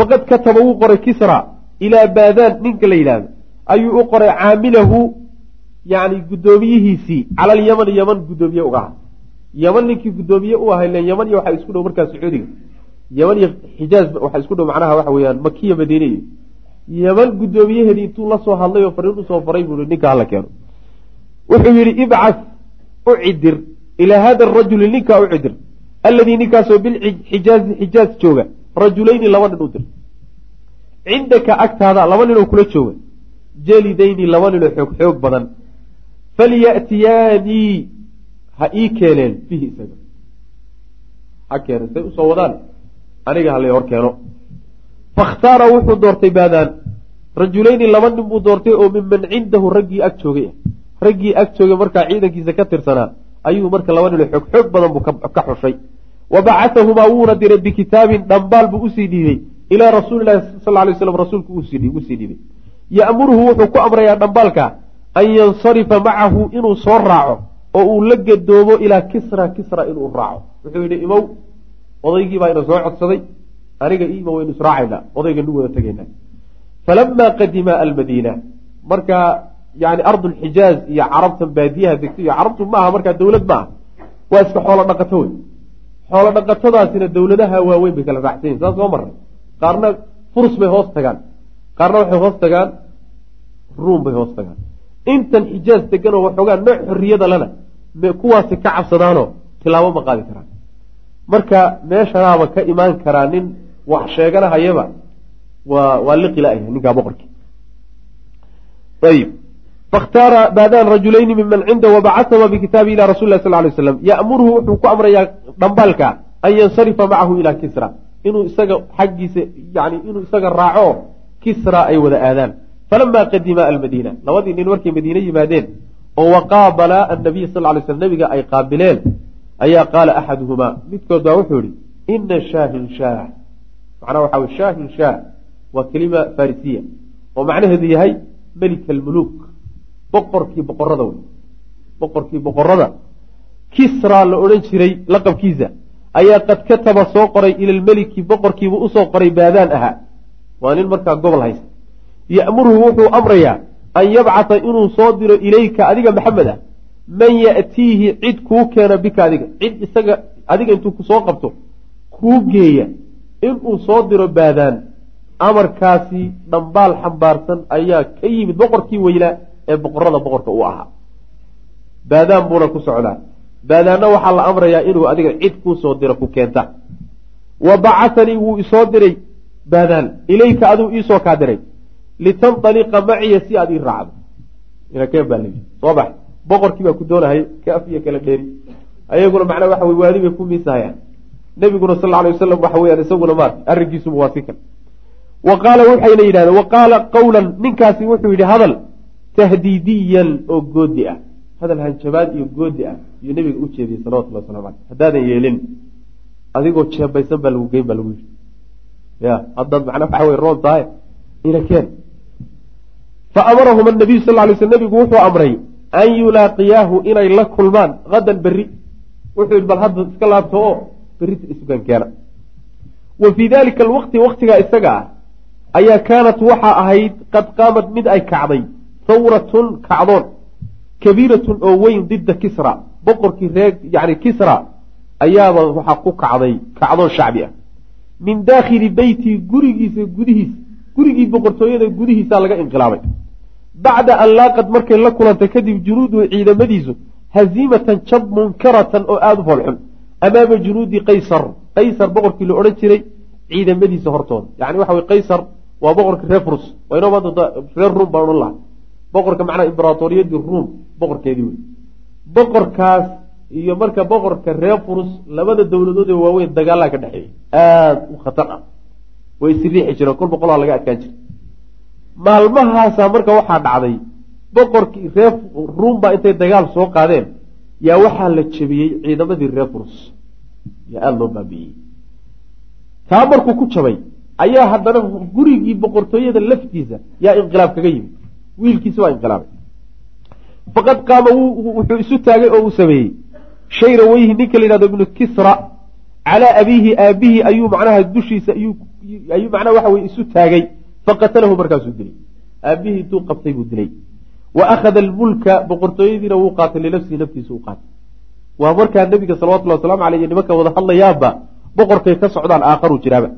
faqad kataba wuu qoray kisra ilaa baadaan ninka la yidhaahdo. Ayuu u qoray caamilahu yani guddoomiyihiisii cala alyaman yaman guddoomiye uga aha yaman ninkii guddoomiye u ahay len yaman iyo waxaa isku dhow markaa sacuudiga. Yaman iyo xijaaz waxaa isku dhow macnaha waxa weeyaan makiya madiine iyo yaman guddoomiyaheedii intuu la hadlay oo fariin u soo faray buu ninka hala keeno wuxuu yidhi ibcas u cidir ilaa hada arajuli ninkaa u cidir alladii ninkaasoo bilxijaazi xijaaz jooga. Rajulayni laba nin u dir cindaka agtaada laba ninoo kula jooga. Jelidayni laba ninoo xoog xoog badan. Falyatiyaanii ha ii keeneen bihi isaga. Ha keenen say u soo wadaan. Aniga halay hor keeno. Fakhtaara wuxuu doortay baadaan. Rajulayni laba nin buu doortay oo minman cindahu raggii ag joogay ah raggii ag joogay markaa ciidankiisa ka tirsanaa ayuu marka laba ninoo xoog xoog badan buu ka xushay. Wa bacatahumaa wuuna diray bikitaabin dhambaal buu u sii dhiibay. Ilaa rasuulilahi sal lay slam rasuulku u sii dhiibay. Ya'muruhu wuxuu ku amrayaa dhambaalka an yansarifa macahu inuu soo raaco oo uu la gadoomo ilaa kisra kisra inuu raaco. Wuxuu yidhi imow odaygii baa ina soo codsaday aniga iima waynu israacaynaa odayga nu wada tegaynaa. Falamaa qadima almadiina marka yani ardulxijaaz iyo carabtan baadiyaha degto iyo carabtu maaha markaa dowlad maaha waa iska xoolo dhaqato wey xoolo dhaqatadaasina dowladaha waaweyn bay kala raacsan yihiin saas soo maray qaarna furus bay hoos tagaan qaarna waxay hoos tagaan ruum bay hoos tagaan. Intan xijaaz deganoo waxoogaa nooc xorriyada lana kuwaasi ka cabsadaanoo tilaabo ma qaadi karaan. Marka meeshanaaba ka imaan karaa nin wax sheeganahayaba waa waa liqi la-yahay ninkaa boqorkii. Ayib fakhtaara baadaan rajulayni miman cinda wabacahama bikitaabi ila rasuli lah sal lay slam ya'muruhu wuxuu ku amrayaa dhambaalka an yansarifa macahu ilaa kisra inuu isaga xaggiisa yani inuu isaga raaco kisra ay wada aadaan falama qadima almadiina labadii nin markay madiine yimaadeen oo waqaabala annabiy sal lay slam nabiga ay qaabileen ayaa qaala axaduhumaa midkood baa wuxuu yihi ina shaahin shaah macnaha waxa wey shaahin shaah waa kelima farisiya oo macnaheedu yahay melik almuluuk boqorkii boqorada wey. Boqorkii boqorada kisra la odhan jiray laqabkiisa. Ayaa qad kataba soo qoray ila lmeliki boqorkiibu u soo qoray baadaan ahaa. Waa nin markaa gobol haysta. Ya'muruhu wuxuu amrayaa an yabcata inuu soo diro ilayka adiga maxamed ah. Man ya'tiihi cid kuu keena bika adiga. Cid isaga adiga intuu ku soo qabto kuu geeya inuu soo diro baadaan. Amarkaasi dhambaal xambaarsan ayaa ka yimid boqorkii weynaa ee boqorada boqorka uu ahaa. Baadaan buuna ku socdaa. Baadaanna waxaa la amrayaa inuu adiga cid kuu soo diro ku keenta. Wa bacatanii wuu isoo diray baadaan. Ilayka aduu iisoo kaa diray. Litandaliqa maciya si aad ii raacdo. Inakeen baa layii soo bax. Boqorkii baa ku doonahaya kaaf iyo kala dheeri. Ayaguna macnaa waxa wey waadi bay ku miisahayaan. Nebiguna sal alay wasalam waxa weyaan isaguna maarta arrinkiisuba waa si kale wa qaala waxayna yidhahdeen wa qaala qawlan ninkaasi wuxuu yidhi hadal tahdiidiyan oo goodi ah. Hadal hanjabaad iyo goodi ah iyuu nabiga u jeediyey salawatullah waslamu aleyh haddaadan yeelin adigoo jeebaysan baa lagu geyn baa lagu yidhi. Ya haddaad macnaa waxa wey roon tahay ina keen fa amarahum anabiyu sal lay sl nabigu wuxuu amray an yulaaqiyaahu inay la kulmaan hadan berri. Wuxuu yidhi bal hadda iska laabto oo berrita isugan keena wa fii dalika alwaqti waqtigaa isaga ah ayaa kaanat waxaa ahayd qad qaamad mid ay kacday hawratun kacdoon kabiiratun oo weyn didda kisra boqorkii reer yani kisra ayaaba waxaa ku kacday kacdoon shacbi ah. Min daakhili beyti gurigiisa gudihiisa gurigii boqortooyada gudihiisaa laga inqilaabay. Bacda an laaqad markay la kulantay kadib junuuduhu ciidamadiisu haziimatan jab munkaratan oo aada u foolxun amaama junuudi qaysar qaysar boqorkii la odhan jiray ciidamadiisa hortooda yani waxa wey qaysar waa boqorkii reer furus waynoo maanta reer ruum baan odhan laha boqorka macnaa imberatoriyadii ruum boqorkeedii wey boqorkaas iyo marka boqorka reer labada dowladood ee waaweyn dagaalaa ka dhexeeyay aada u khatar ah. Way isriixi jireen kol boqolaa laga adkaan jiray. Maalmahaasaa marka waxaa dhacday boqorkii reer ruum baa intay dagaal soo qaadeen yaa waxaa la jebiyey ciidamadii reer yaa aada loo baabi'iyey taa markuu ku jabay ayaa haddana gurigii boqortooyada laftiisa yaa inqilaab kaga yimid wiilkiisi waa inqilaabay faqad qaama wuxuu isu taagay oo uu sameeyey. Shayra weyhi ninka la yidhahdo ibnu kisra calaa abiihi aabihii ayuu macnaha dushiisa ayuu macnaha waxa weye isu taagay. Faqatalahu markaasuu dilay. Aabihii intuu qabtay buu dilay. Wa akhada almulka boqortooyadiina wuu qaatay linafsihi naftiisa u qaatay. Waa markaa nabiga salawatullhi waslamu aleyh nimanka wada hadlayaanba boqorkay ka socdaan aakharu jiraaba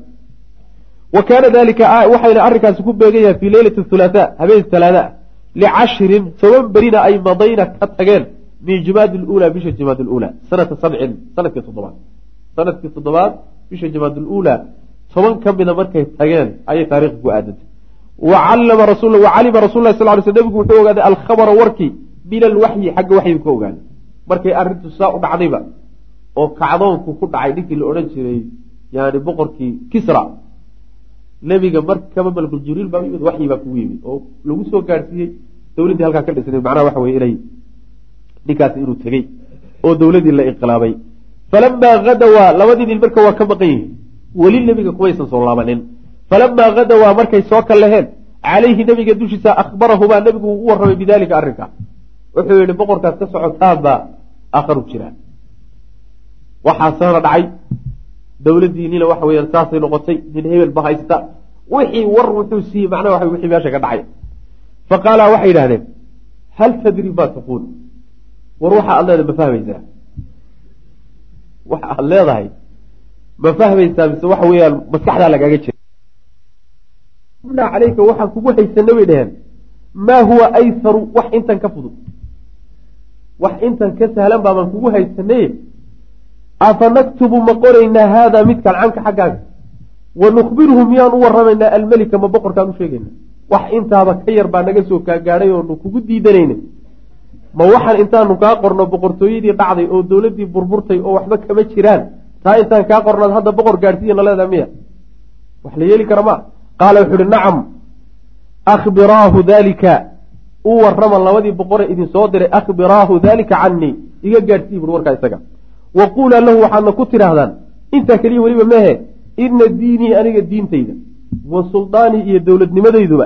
wa kaana dalika waxayna arrinkaasi ku beegan fii leylati thulaatha habeen talaada licashrin toban berina ay madayna ka tageen min jimaadi luulaa bisha jimaad luulaa sanata sabcin sannadkii toddobaad. Sanadkii toddobaad bisha jimaad luulaa toban ka mida markay tageen ayay taarikhda ku aadantay. Wacalima rasul wacalima rasul lah sal ly sl nebigu wuxuu ogaaday alkhabara warkii min alwaxyi xagga waxyigu ka ogaaday. Markay arrintu saa u dhacdayba oo kacdoonku ku dhacay ninkii la odhan jiray yani boqorkii kisra nebiga markaba malkul jibriil baa yimid waxyi baa kugu yimid oo lagu soo gaadhsiiyey dowladdii halkaa ka dhisnay macnaha waxa weye inay ninkaasi inuu tegey oo dowladdii la inqilaabay. Falamaa hadawaa labadii nin marka waa ka maqan yihiin weli nebiga kumaysan soo laabanin. Falamaa hadawaa markay soo kallaheen calayhi nebiga dushiisa akhbarahumaa nebigu uu u warramay bidalika arrinka. Wuxuu yihi boqorkaas ka socotaanbaa aakharu jiraa waxaasaana dhacay dowladdiinina waxa weyaan saasay noqotay nin hebel ba haysta. Wixii war wuxuu siiyey macnaha waxa wixii meesha ka dhacay. Fa qaala waxay yidhahdeen hal tadri ma taquul war waxa aad leedahay ma fahmaysaa. Waxa aad leedahay ma fahmaysaa mise waxa weeyaan maskaxdaa lagaaga jira naa calayka waxaan kugu haysana bay dheheen maa huwa aysaru wax intan ka fudud. Wax intan ka sahlan baabaan kugu haysanay afa naktubu ma qoraynaa haadaa midkan canka xaggaaga wa nukhbiruhu miyaan u waramaynaa almelika ma boqorkaan u sheegayna wax intaaba ka yar baa naga soo kaagaadhay oonu kugu diidanayna ma waxaan intaanu kaa qorno boqortooyadii dhacday oo dowladdii burburtay oo waxba kama jiraan taa intaan kaa qornaad hadda boqor gaadhsiiya naleedaa miya wax la yeeli kara ma qaala wuxuu uhi nacam akhbiraahu daalika u warrama labadii boqore idin soo diray akhbiraahu daalika canii iga gaadhsiiy bui warkaa isaga wa quulaa lahu waxaadna ku tidhaahdaan intaa keliya weliba mehe ina diinii aniga diintayda wa suldaanii iyo dowladnimadayduba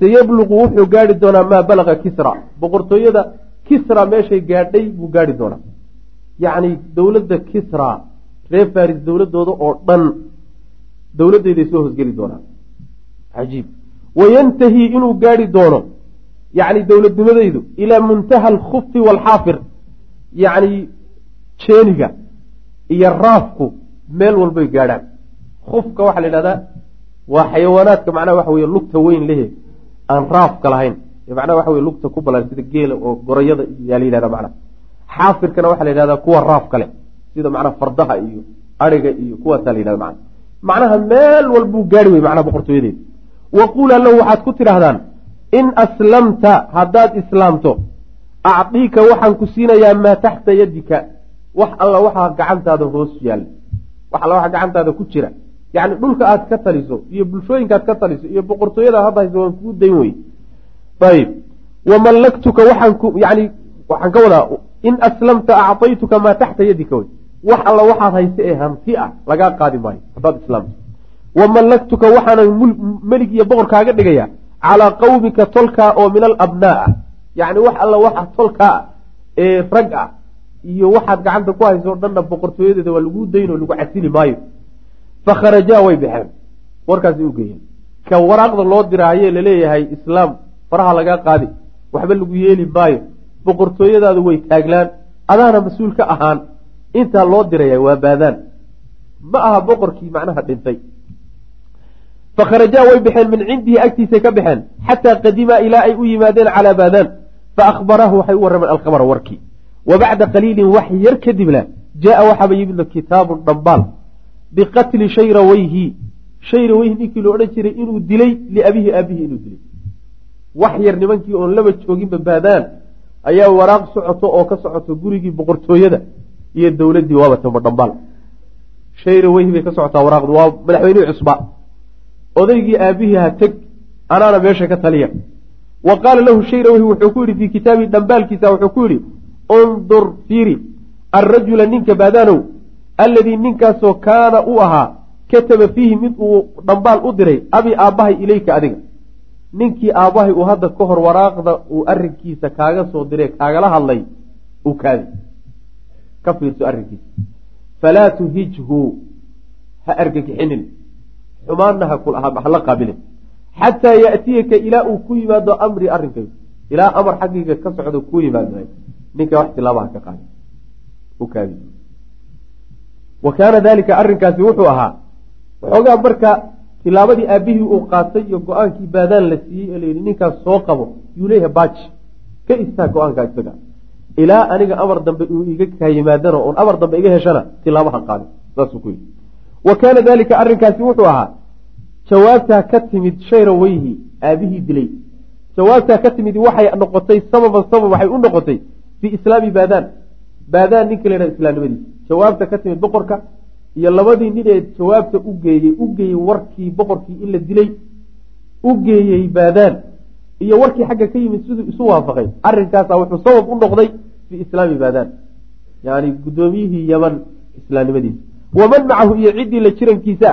sayabluqu wuxuu gaadhi doonaa maa balaqa kisra. Boqortooyada kisra meeshay gaadhay buu gaadhi doonaa. Yacni dowladda kisra reer faris dowladooda oo dhan dowladayday soo hosgeli doonaa cajiib. Wayantahi inuu gaadhi doono yacni dowladnimadaydu ilaa muntaha alkhufi waalxaafir yacni jeeniga iyo raafku meel walbay gaadhaan. Khufka waxaa la yidhahdaa waa xayawaanaadka macnaha waxa weye lugta weyn lehe aan raafka lahayn. Macnaha waxa weye lugta ku balan sida geela oo gorayada yaa la yidhahda macnaha. Xaafirkana waxaa la yidhahdaa kuwa raafka leh sida macnaha fardaha iyo ariga iyo kuwaasaa la yidhahda macna macnaha meel walbuu gaari wey macnaha boqortooyadeeda wa quulaa lahu waxaad ku tidhaahdaan in aslamta haddaad islaamto acdiika waxaan ku siinayaa maa taxta yadika wax alla waxaa gacantaada hoos yaalla wax alla waxaa gacantaada ku jira. Yacni dhulka aad ka taliso iyo bulshooyinka aad ka taliso iyo boqortooyada hadda hayso waan kuu dayn wey ayib wamallaktuka waxaan ku yani waxaan ka wadaa in aslamta acطaytuka maa taxta yadika wey wax alla waxaad hayse ee hanti ah lagaa qaadi maayo haddaad islaamto. Wamallaktuka waxaanan melig iyo boqor kaaga dhigaya calaa qawmika tolkaa oo min alabnaa ah. Yacni wax alla waxa tolkaa ah ee rag ah iyo waxaad gacanta ku hayso o dhanna boqortooyadeeda waa lagu daynoo lagu casili maayo. Fakharajaa way baxeen. Warkaasi u geeyeen ka waraaqda loo diraaye la leeyahay islaam faraha lagaa qaadi waxba lagu yeeli maayo. Boqortooyadaadu way taaglaan adaana mas'uul ka ahaan intaa loo diraya waa baadaan. Ma aha boqorkii macnaha dhintay. Fakharajaa way baxeen min cindihi agtiisay ka baxeen xataa qadimaa ilaa ay u yimaadeen calaa baadaan. Fa akhbarahu waxay u warrameen alkhabara warkii wa bacda qaliilin wax yar kadibna jaa waxaaba yimidna kitaabun dhambaal. Biqatli shayraweyhi shayraweyhi ninkii lo odhan jiray inuu dilay liabihi aabihi inuu dilay. Wax yar nimankii oon laba jooginba baadaan ayaa waraaq socoto oo ka socoto gurigii boqortooyada iyo dowladdii waaba tamba dhambaal. Shayraweyhi bay ka socotaa waraaqdu. Waa madaxweynihii cusba. Odaygii aabihii ha teg anaana meesha ka taliya. Wa qaala lahu shayraweyhi wuxuu ku yidhi fii kitaabii dhambaalkiisa wuxuu ku yidhi undur fiiri alrajula ninka baadaanow alladii ninkaasoo kaana u ahaa kataba fiihi mid uu dhambaal u diray abi aabbahay ilayka adiga. Ninkii aabbahay uu hadda ka hor waraaqda uu arrinkiisa kaaga soo diray kaagala hadlay uu kaadi. Ka fiirso arrinkiisa. Falaa tuhijhu ha argagixinin. Xumaanna hala qaabilin. Xataa yaatiyaka ilaa uu ku yimaado amri arrinkaygu ilaa amar xaggayga ka socdo ku yimaado ninka wax tilaabaha ka qaadi u kaadi. Wa kaana dalika arrinkaasi wuxuu ahaa waxoogaa marka tilaabadii aabihii uu qaatay iyo go'aankii baadaan la siiyey ee layidhi ninkaas soo qabo yuu leeyahay baaji ka istaag go'aankaa isaga. Ilaa aniga amar dambe uu iga kaa yimaadana oon amar dambe iga heshana tilaabaha qaadi. Saasuu ku yidhi. Wa kaana dalika arrinkaasi wuxuu ahaa jawaabtaa ka timid shayraweyhi aabihii dilay. Jawaabtaa ka timid waxay noqotay sababan sabab waxay u noqotay fii islaami baadaan baadaan ninka la yidhahda islaamnimadiisa jawaabta ka timid boqorka iyo labadii nin ee jawaabta u geeyey u geeyey warkii boqorkii in la dilay u geeyey baadaan iyo warkii xagga ka yimid siduu isu waafaqay arrinkaasa wuxuu sabab u noqday fii islaami baadaan yani guddoomiyihii yaman islaamnimadiisa waman macahu iyo ciddii la jirankiisa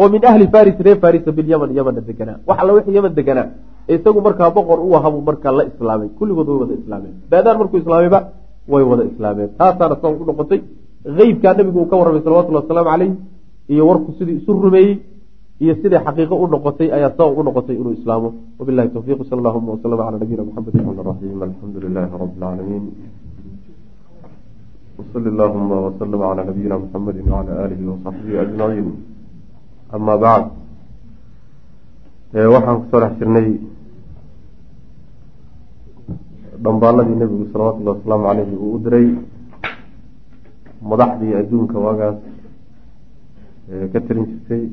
oo min ahli faris reer farisa bilyaman yamana deganaa wax alla wixii yaman deganaa isagu markaa boqor u ahabuu markaa la islaamay. Kulligood way wada islaameen. Baadaan markuu islaamayba way wada islaameen. Taasaana sabab u noqotay eybkaa nabigu uu ka warramay salawatullhi wasalaamu caleyh iyo warku sidii isu rumeeyey iyo siday xaqiiqo u noqotay ayaa sabab u noqotay inuu islaamo. Wabilahi towfiiq sal allahuma waslama cala nabiyina maxamed raxmaan raxiim alxamdu lilahi rabi lcaalamiin wsali allahuma waslama cala nabiyina muxamedi wacala aalihi wasaxbihi ajmaciin. Ama bacd. Waxaan ku soo dhex jirnay dhambaaladii nebigu salawatullahi wasalaamu caleyhi uu u diray madaxdii adduunka waagaas ka tirin jirtay.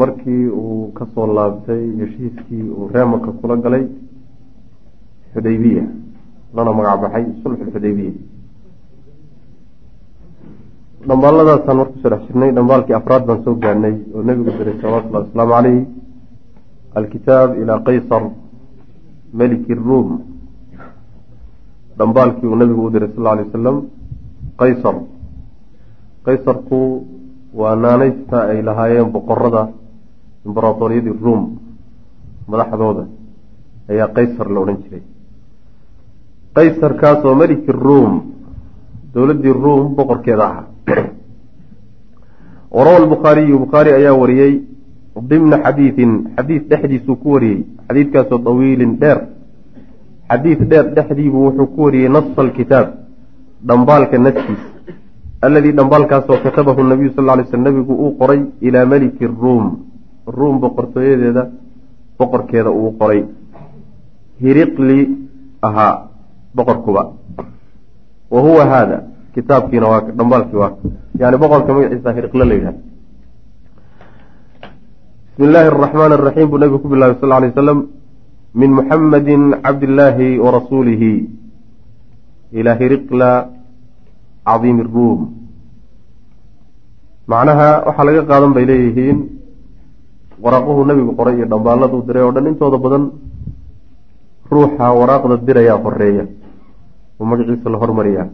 Markii uu ka soo laabtay heshiiskii uu reemaka kula galay xudaybiya lana magac baxay sulxulxudaybiya dhambaaladaasaan marku soo dhex jirnay dhambaalkii afraad baan soo gaarnay oo nebigu diray salawatullahi wasalaamu caleyh alkitaab ilaa qaysar meliki ruum dhambaalkii uu nabigu u diray sal alay wasalam qaysar. Qaysarku waa naaneysta ay lahaayeen boqorada imbaratoriyadii ruum madaxdooda ayaa qaysar la odhan jiray. Qaysarkaasoo meliki ruum dowladdii ruum boqorkeeda ahaa. Warawa albukhaariyu bukhaari ayaa wariyey dimna xadiidin xadiid dhexdiisuu ku wariyey xadiidkaasoo dawiilin dheer. Xadiid dheer dhexdiibuu wuxuu ku wariyey nasa alkitaab dhambaalka naskiisa alladii dhambaalkaasoo katabahu nabiyu sal ly sl nabigu uu qoray ilaa meliki ruum. Ruum boqortooyadeeda boqorkeeda uu qoray. Hiriqli ahaa boqorkuba. Wa huwa haada kitaabkiina waa dhambaalkii waa. Yani boqorka magaciisa hiriqle la yidhahda bismi illaahi araxmaan araxiim buu nabigu ku bilaabay sal lay wasalam min muxamadi cabdillaahi warasuulihi ilaa hiriqla cadiimi ruum macnaha waxaa laga qaadan bay leeyihiin waraaquhu nabigu qoray iyo dhambaaladuu diray oo dhan intooda badan ruuxa waraaqda dirayaa horreeya oo magaciisa la hormariyaa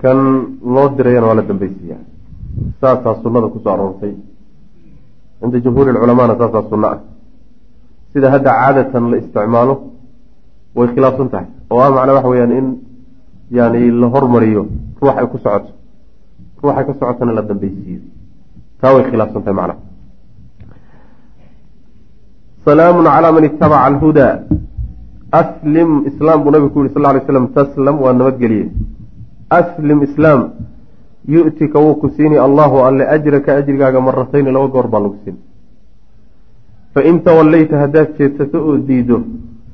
kan loo dirayana waa la dambeysiiyaa saasaa sunnada ku soo aroortay cinda jumhuuri culamaana saasaa sunno ah sida hadda caadatan la isticmaalo way khilaafsan tahay oo ah macnaa waxa weyaan in yani la hormariyo ruux ay ku socoto ruuxay ka socotana la dambeysiiyo taa way khilaafsan tahay macnaha salaamun calaa man itabaca alhudaa aslim islaam buu nabigu ku yihi sal ly slam taslam waa nabadgeliye aslim islaam yu'tika wuu ku siini allahu alle ajraka ajrigaaga maratayni laba goor baa lagu siin fain tawallayta haddaad jeedsato oo diido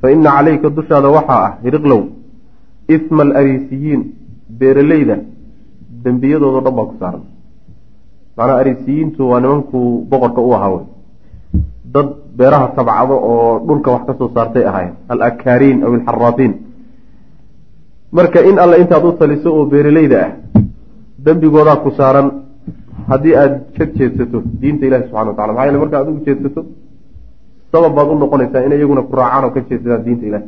fa ina calayka dushaada waxaa ah hiriqlow isma alariisiyiin beeraleyda dembiyadoodo dhan baa ku saaran. Macnaa ariisiyiintu waa nimankuu boqorka u ahaa wey dad beeraha tabcado oo dhulka wax ka soo saartay ahaayeen. Alakaariin aw alxaraafiin marka in alle intaad u taliso oo beeraleyda ah dembigoodaa ku saaran haddii aada ka jeedsato diinta ilahi subxana wa tacala maxaa yeele marka adigu jeedsato sabab baad u noqonaysaa in iyaguna ku raacaan oo ka jeedsadaan diinta ilahi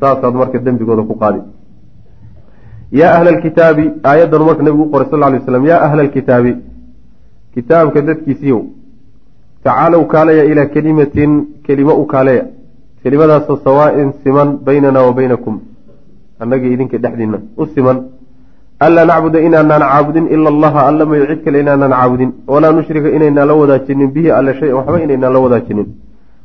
saasaad marka dembigooda ku qaadi. Yaa ahla alkitaabi aayaddan marka nabigu u qoray sal lay slam yaa ahla alkitaabi kitaabka dadkiisiiyow tacaalow kaaleya ilaa kelimatin kelimo u kaaleya kelimadaasoo sawaa-in siman baynana wa baynakum. Annaga idinka dhexdiina u siman anlaa nacbuda inaanaan caabudin ila allaha alla mayo cid kale inaanaan caabudin walaa nushrika inaynaan la wadaajinin bihi alle shay waxba inaynaan la wadaajinin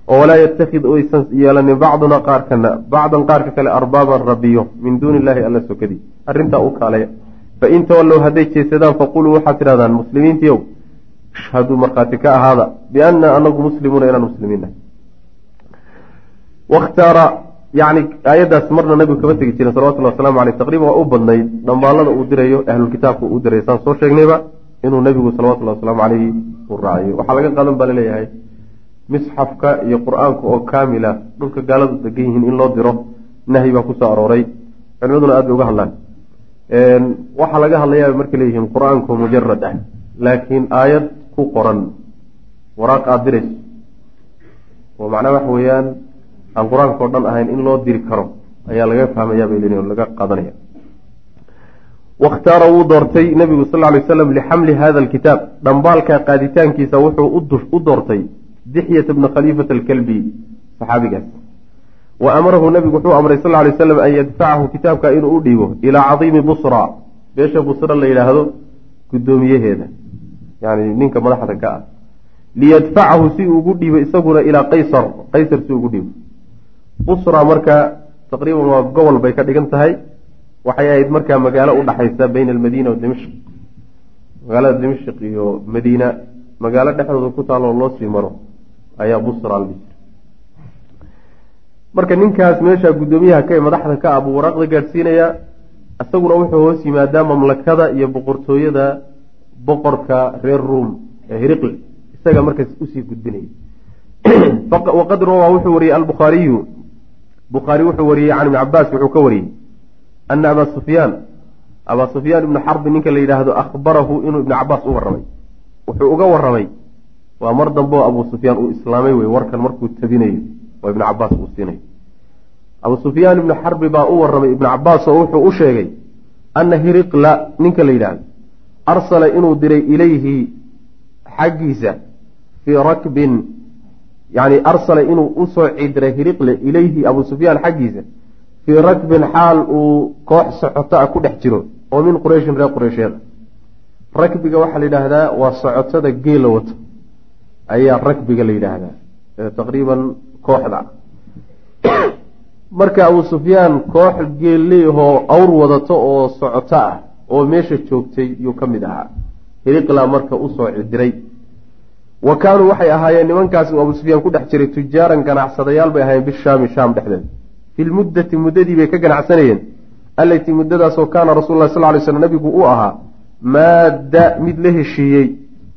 oo walaa yatakid oysan yeelanin bacduna qaarkana bacdan qaarka kale arbaaban rabiyo min duuni illaahi alla sokadii arrintaa u kaaleya fain tawallow hadday jeesadaan faquluu waxaad tidhahdaan muslimiintiiow ashhaduu markhaati ka ahaada biana anagu muslimuuna inaan muslimiinnahay yani aayaddaas marna nabigu kama tegi jirin salawatullahi waslamu aleyh taqriban waa u badnayd dhambaalada uu dirayo ahlulkitaabka uu dirayo saan soo sheegnayba inuu nabigu salawatullahi wasalaamu caleyhi uu raaciyo waxaa laga qaadan baa la leeyahay misxafka iyo qur'aanka oo kaamila dhulka gaaladu degan yihiin in loo diro nahyi baa ku soo arooray. Culimaduna aad bay uga hadlaan. Waxaa laga hadlayaa markay leeyihiin qur'aanku mujarad ah laakiin aayad ku qoran waraaq aada dirayso. Oo macnaa waxa weeyaan aan qur'aanka oo dhan ahayn in loo diri karo ayaa laga fahmayaa bay leeyihiin oo laga qaadanaya wakhtaara wuu doortay nabigu sal ly waslam lixamli hada alkitaab. Dhambaalka qaaditaankiisa wuxuu u doortay dixyata bna khaliifata alkalbi saxaabigaas. Wa amarahu nabigu wuxuu amray sal lay slam an yadfacahu kitaabka inuu u dhiibo ilaa cadiimi busra. Beesha busra la yidhaahdo guddoomiyaheeda. Yani ninka madaxda ka ah. Liyadfacahu si ugu dhiibo isaguna ilaa qaysar qaysar si ugu dhiibo busra marka taqriiban waa gobol bay ka dhigan tahay. Waxay ahayd markaa magaalo udhaxaysa bayna almadiina wa dimashq. Magaalada dimashq iyo madiina magaalo dhexdooda ku taal oo loo sii maro ayaa busra la marka ninkaas meesha guddoomiyaha ka madaxda ka buu waraaqda gaadhsiinayaa isaguna wuxuu hoos yimaadaa mamlakada iyo boqortooyada boqorka reer ruom ee hiriqle isaga markaas u sii gudbinaya. Waqad rawaa wuxuu wariyey albukhaariyu bukhaari wuxuu wariyey can ibni cabaas wuxuu ka wariyey ana abaa sufyaan abaa sufyaan ibnu xarbi ninka la yidhaahdo akhbarahu inuu ibnu cabaas u warramay wuxuu uga warramay waa mar dambeo abuu sufyaan uu islaamay wey warkan markuu tabinayo oo ibnu cabaas uu siinayo abuu sufyaan ibnu xarbi baa u warramay ibnu cabaas oo wuxuu u sheegay ana hiriqla ninka la yidhaahdo arsala inuu diray ilayhi xaggiisa fii rakbin yani arsala inuu u soo cidiray hiriqle ilayhi abuu sufyaan xaggiisa fii rakbin xaal uu koox socoto a ku dhex jiro oo min qurayshin reer qureysheeda rakbiga waxaa la yidhaahdaa waa socotada geela wato. Ayaa rakbiga la yidhaahdaa taqriiban kooxda. Marka abuu sufyaan koox geelleehoo awr wadato oo socoto ah oo meesha joogtay yuu ka mid ahaa. Hiriqla marka u soo cidiray wa kaanuu waxay ahaayeen nimankaasi uu abuu sufyaan ku dhex jiray tujaaran ganacsadayaal bay ahaayeen bishaami shaam dhexdeeda fi lmuddati muddadii bay ka ganacsanayeen allatii muddadaasoo kaana rasul lah sal ly slm nabigu uu ahaa maadda mid la heshiiyey.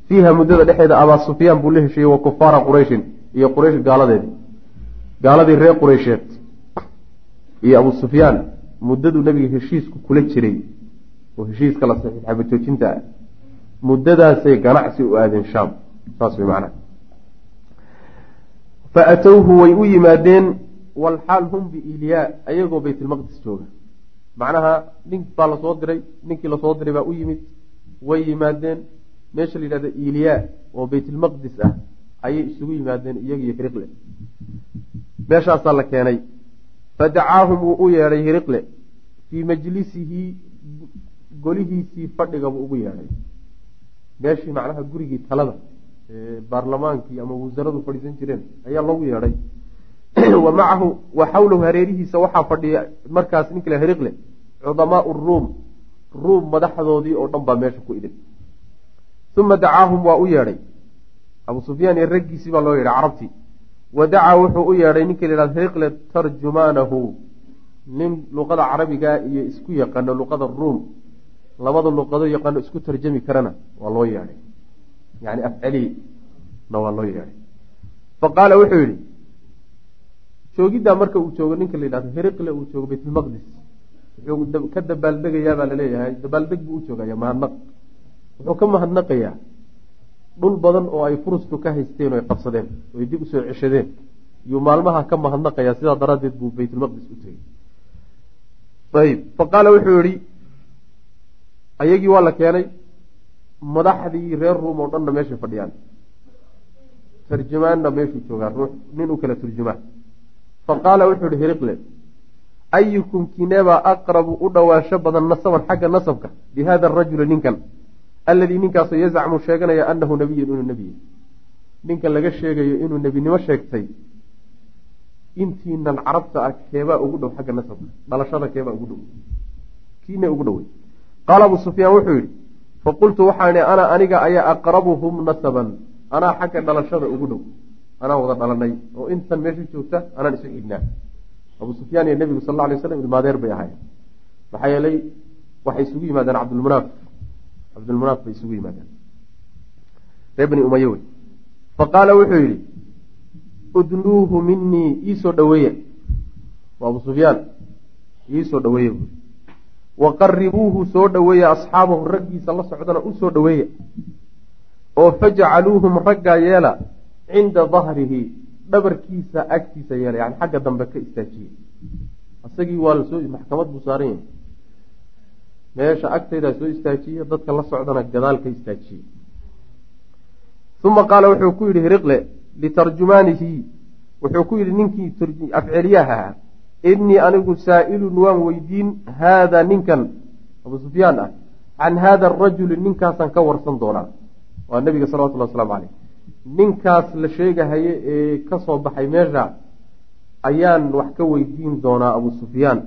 Fiiha muddada dhexeeda abaa sufyaan buu la heshiiyey wa kufaara qurayshin iyo quraysh gaaladeedi gaaladii reer qureysheed iyo abuu sufyaan muddaduu nabiga heshiisku kula jiray. Oo heshiiska la saxiix xabatoojinta ah. Muddadaasay ganacsi u aadeen shaam saas macnaha fa atowhu way u yimaadeen walxaal hum biiliyaa ayagoo baytulmaqdis jooga. Macnaha nin baa la soo diray ninkii la soo diray baa u yimid way yimaadeen. Meesha la yidhahdo iliyaa oo baytulmaqdis ah ayay isugu yimaadeen iyagiyo hiriqle. Meeshaasaa la keenay. Fadacaahum wuu u yeedhay hiriqle. Fii majlisihi golihiisii fadhigabuu ugu yeedhay. Meeshii macnaha gurigii talada baarlamaankii ama wasaradu fadhiisan jireen ayaa loogu yeedhay. Wa macahu wa xawlahu hareerihiisa waxaa fadhiya markaas ninkale hiriqle cudamaau ruum ruum madaxdoodii oo dhan baa meesha ku idin. Uma dacaahum waa u yeedhay. Abuu sufyaan iyo raggiisii baa loo yeedhay carabtii wa dacaa wuxuu u yeedhay ninka la yihahdo hiriqle tarjumaanahu nin luqada carabiga iyo isku yaqaano luqada ruum. Labada luqado yaqaano isku tarjami karana waa loo yeedhay yani afcali na waa loo yeedhay fa qaala wuxuu yidhi joogiddaa marka uu joogo ninka la yidhahdo hiriqle uu joogo baytulmaqdis wuxuu ka dabaaldegayaa baa la leeyahay dabaaldeg buu u joogaya mahadnaq wuxuu ka mahadnaqayaa dhul badan oo ay furustu ka haysteen o ay qabsadeen oy dib u soo ceshadeen yuu maalmaha ka mahadnaqayaa sidaa daraaddeed buu baytulmaqdis u tegey. Ayib fa qaala wuxuu yihi ayagii waa la keenay madaxdii reer ruum oo dhanna meeshay fadhiyaan. Tarjumaanna meeshuu joogaa ruux u kala turjumaa fa qaala wuxuu yihi hiriqle ayukum kineebaa aqrabu u dhowaansho badan nasaban xagga nasabka bi hada arajuli ninkan alladii ninkaasoo yazcmu sheeganaya anahu nabiyun inuu nebiya ninkan laga sheegayo inuu nebinimo sheegtay intiinan carabta ah keebaa ugu dhow xagga nasabka dhalashada keebaa ugu dhow. Kiina ugu dhowey qaala abuu sufyaan wuxuu yidhi faqultu waxaan ihi ana aniga ayaa aqrabuhum nasaban anaa xagga dhalashada ugu dhow anaa wada dhalanay oo intan meesha joogta anaan isu xignaa abuu sufyaan iyo nebigu sal alla alay slam ilmaadeer bay ahaayeen maxaa yeelay waxay isugu yimaadeen cabdulmunaaf cabdulmunaaf bay isugu yimaadeen ree bani umaye wey fa qaala wuxuu yidhi udnuuhu minii iisoo dhaweeya waa abuu sufyaan iisoo dhaweeya buui wa qaribuuhu soo dhaweeya asxaabahu raggiisa la socdana u soo dhaweeya oo fajcaluuhum raggaa yeela cinda dahrihi dhabarkiisa agtiisa yeela yani xagga dambe ka istaajiye isagii waa la soo maxkamad buu saaran yahay meesha agtaydaa soo istaajiye dadka la socdana gadaal ka istaajiye uma qaala wuxuu ku yidhi hiriqle litarjumaanihi wuxuu ku yidhi ninkii afceliyaha ahaa innii anigu saa'ilun waan weydiin haada ninkan abuu sufyaan ah can haada arajuli ninkaasaan ka warsan doonaa. Waa nabiga salawatullah waslamu caleyh ninkaas la sheegahaye ee ka soo baxay meesha ayaan wax ka weydiin doonaa abuu sufyaan.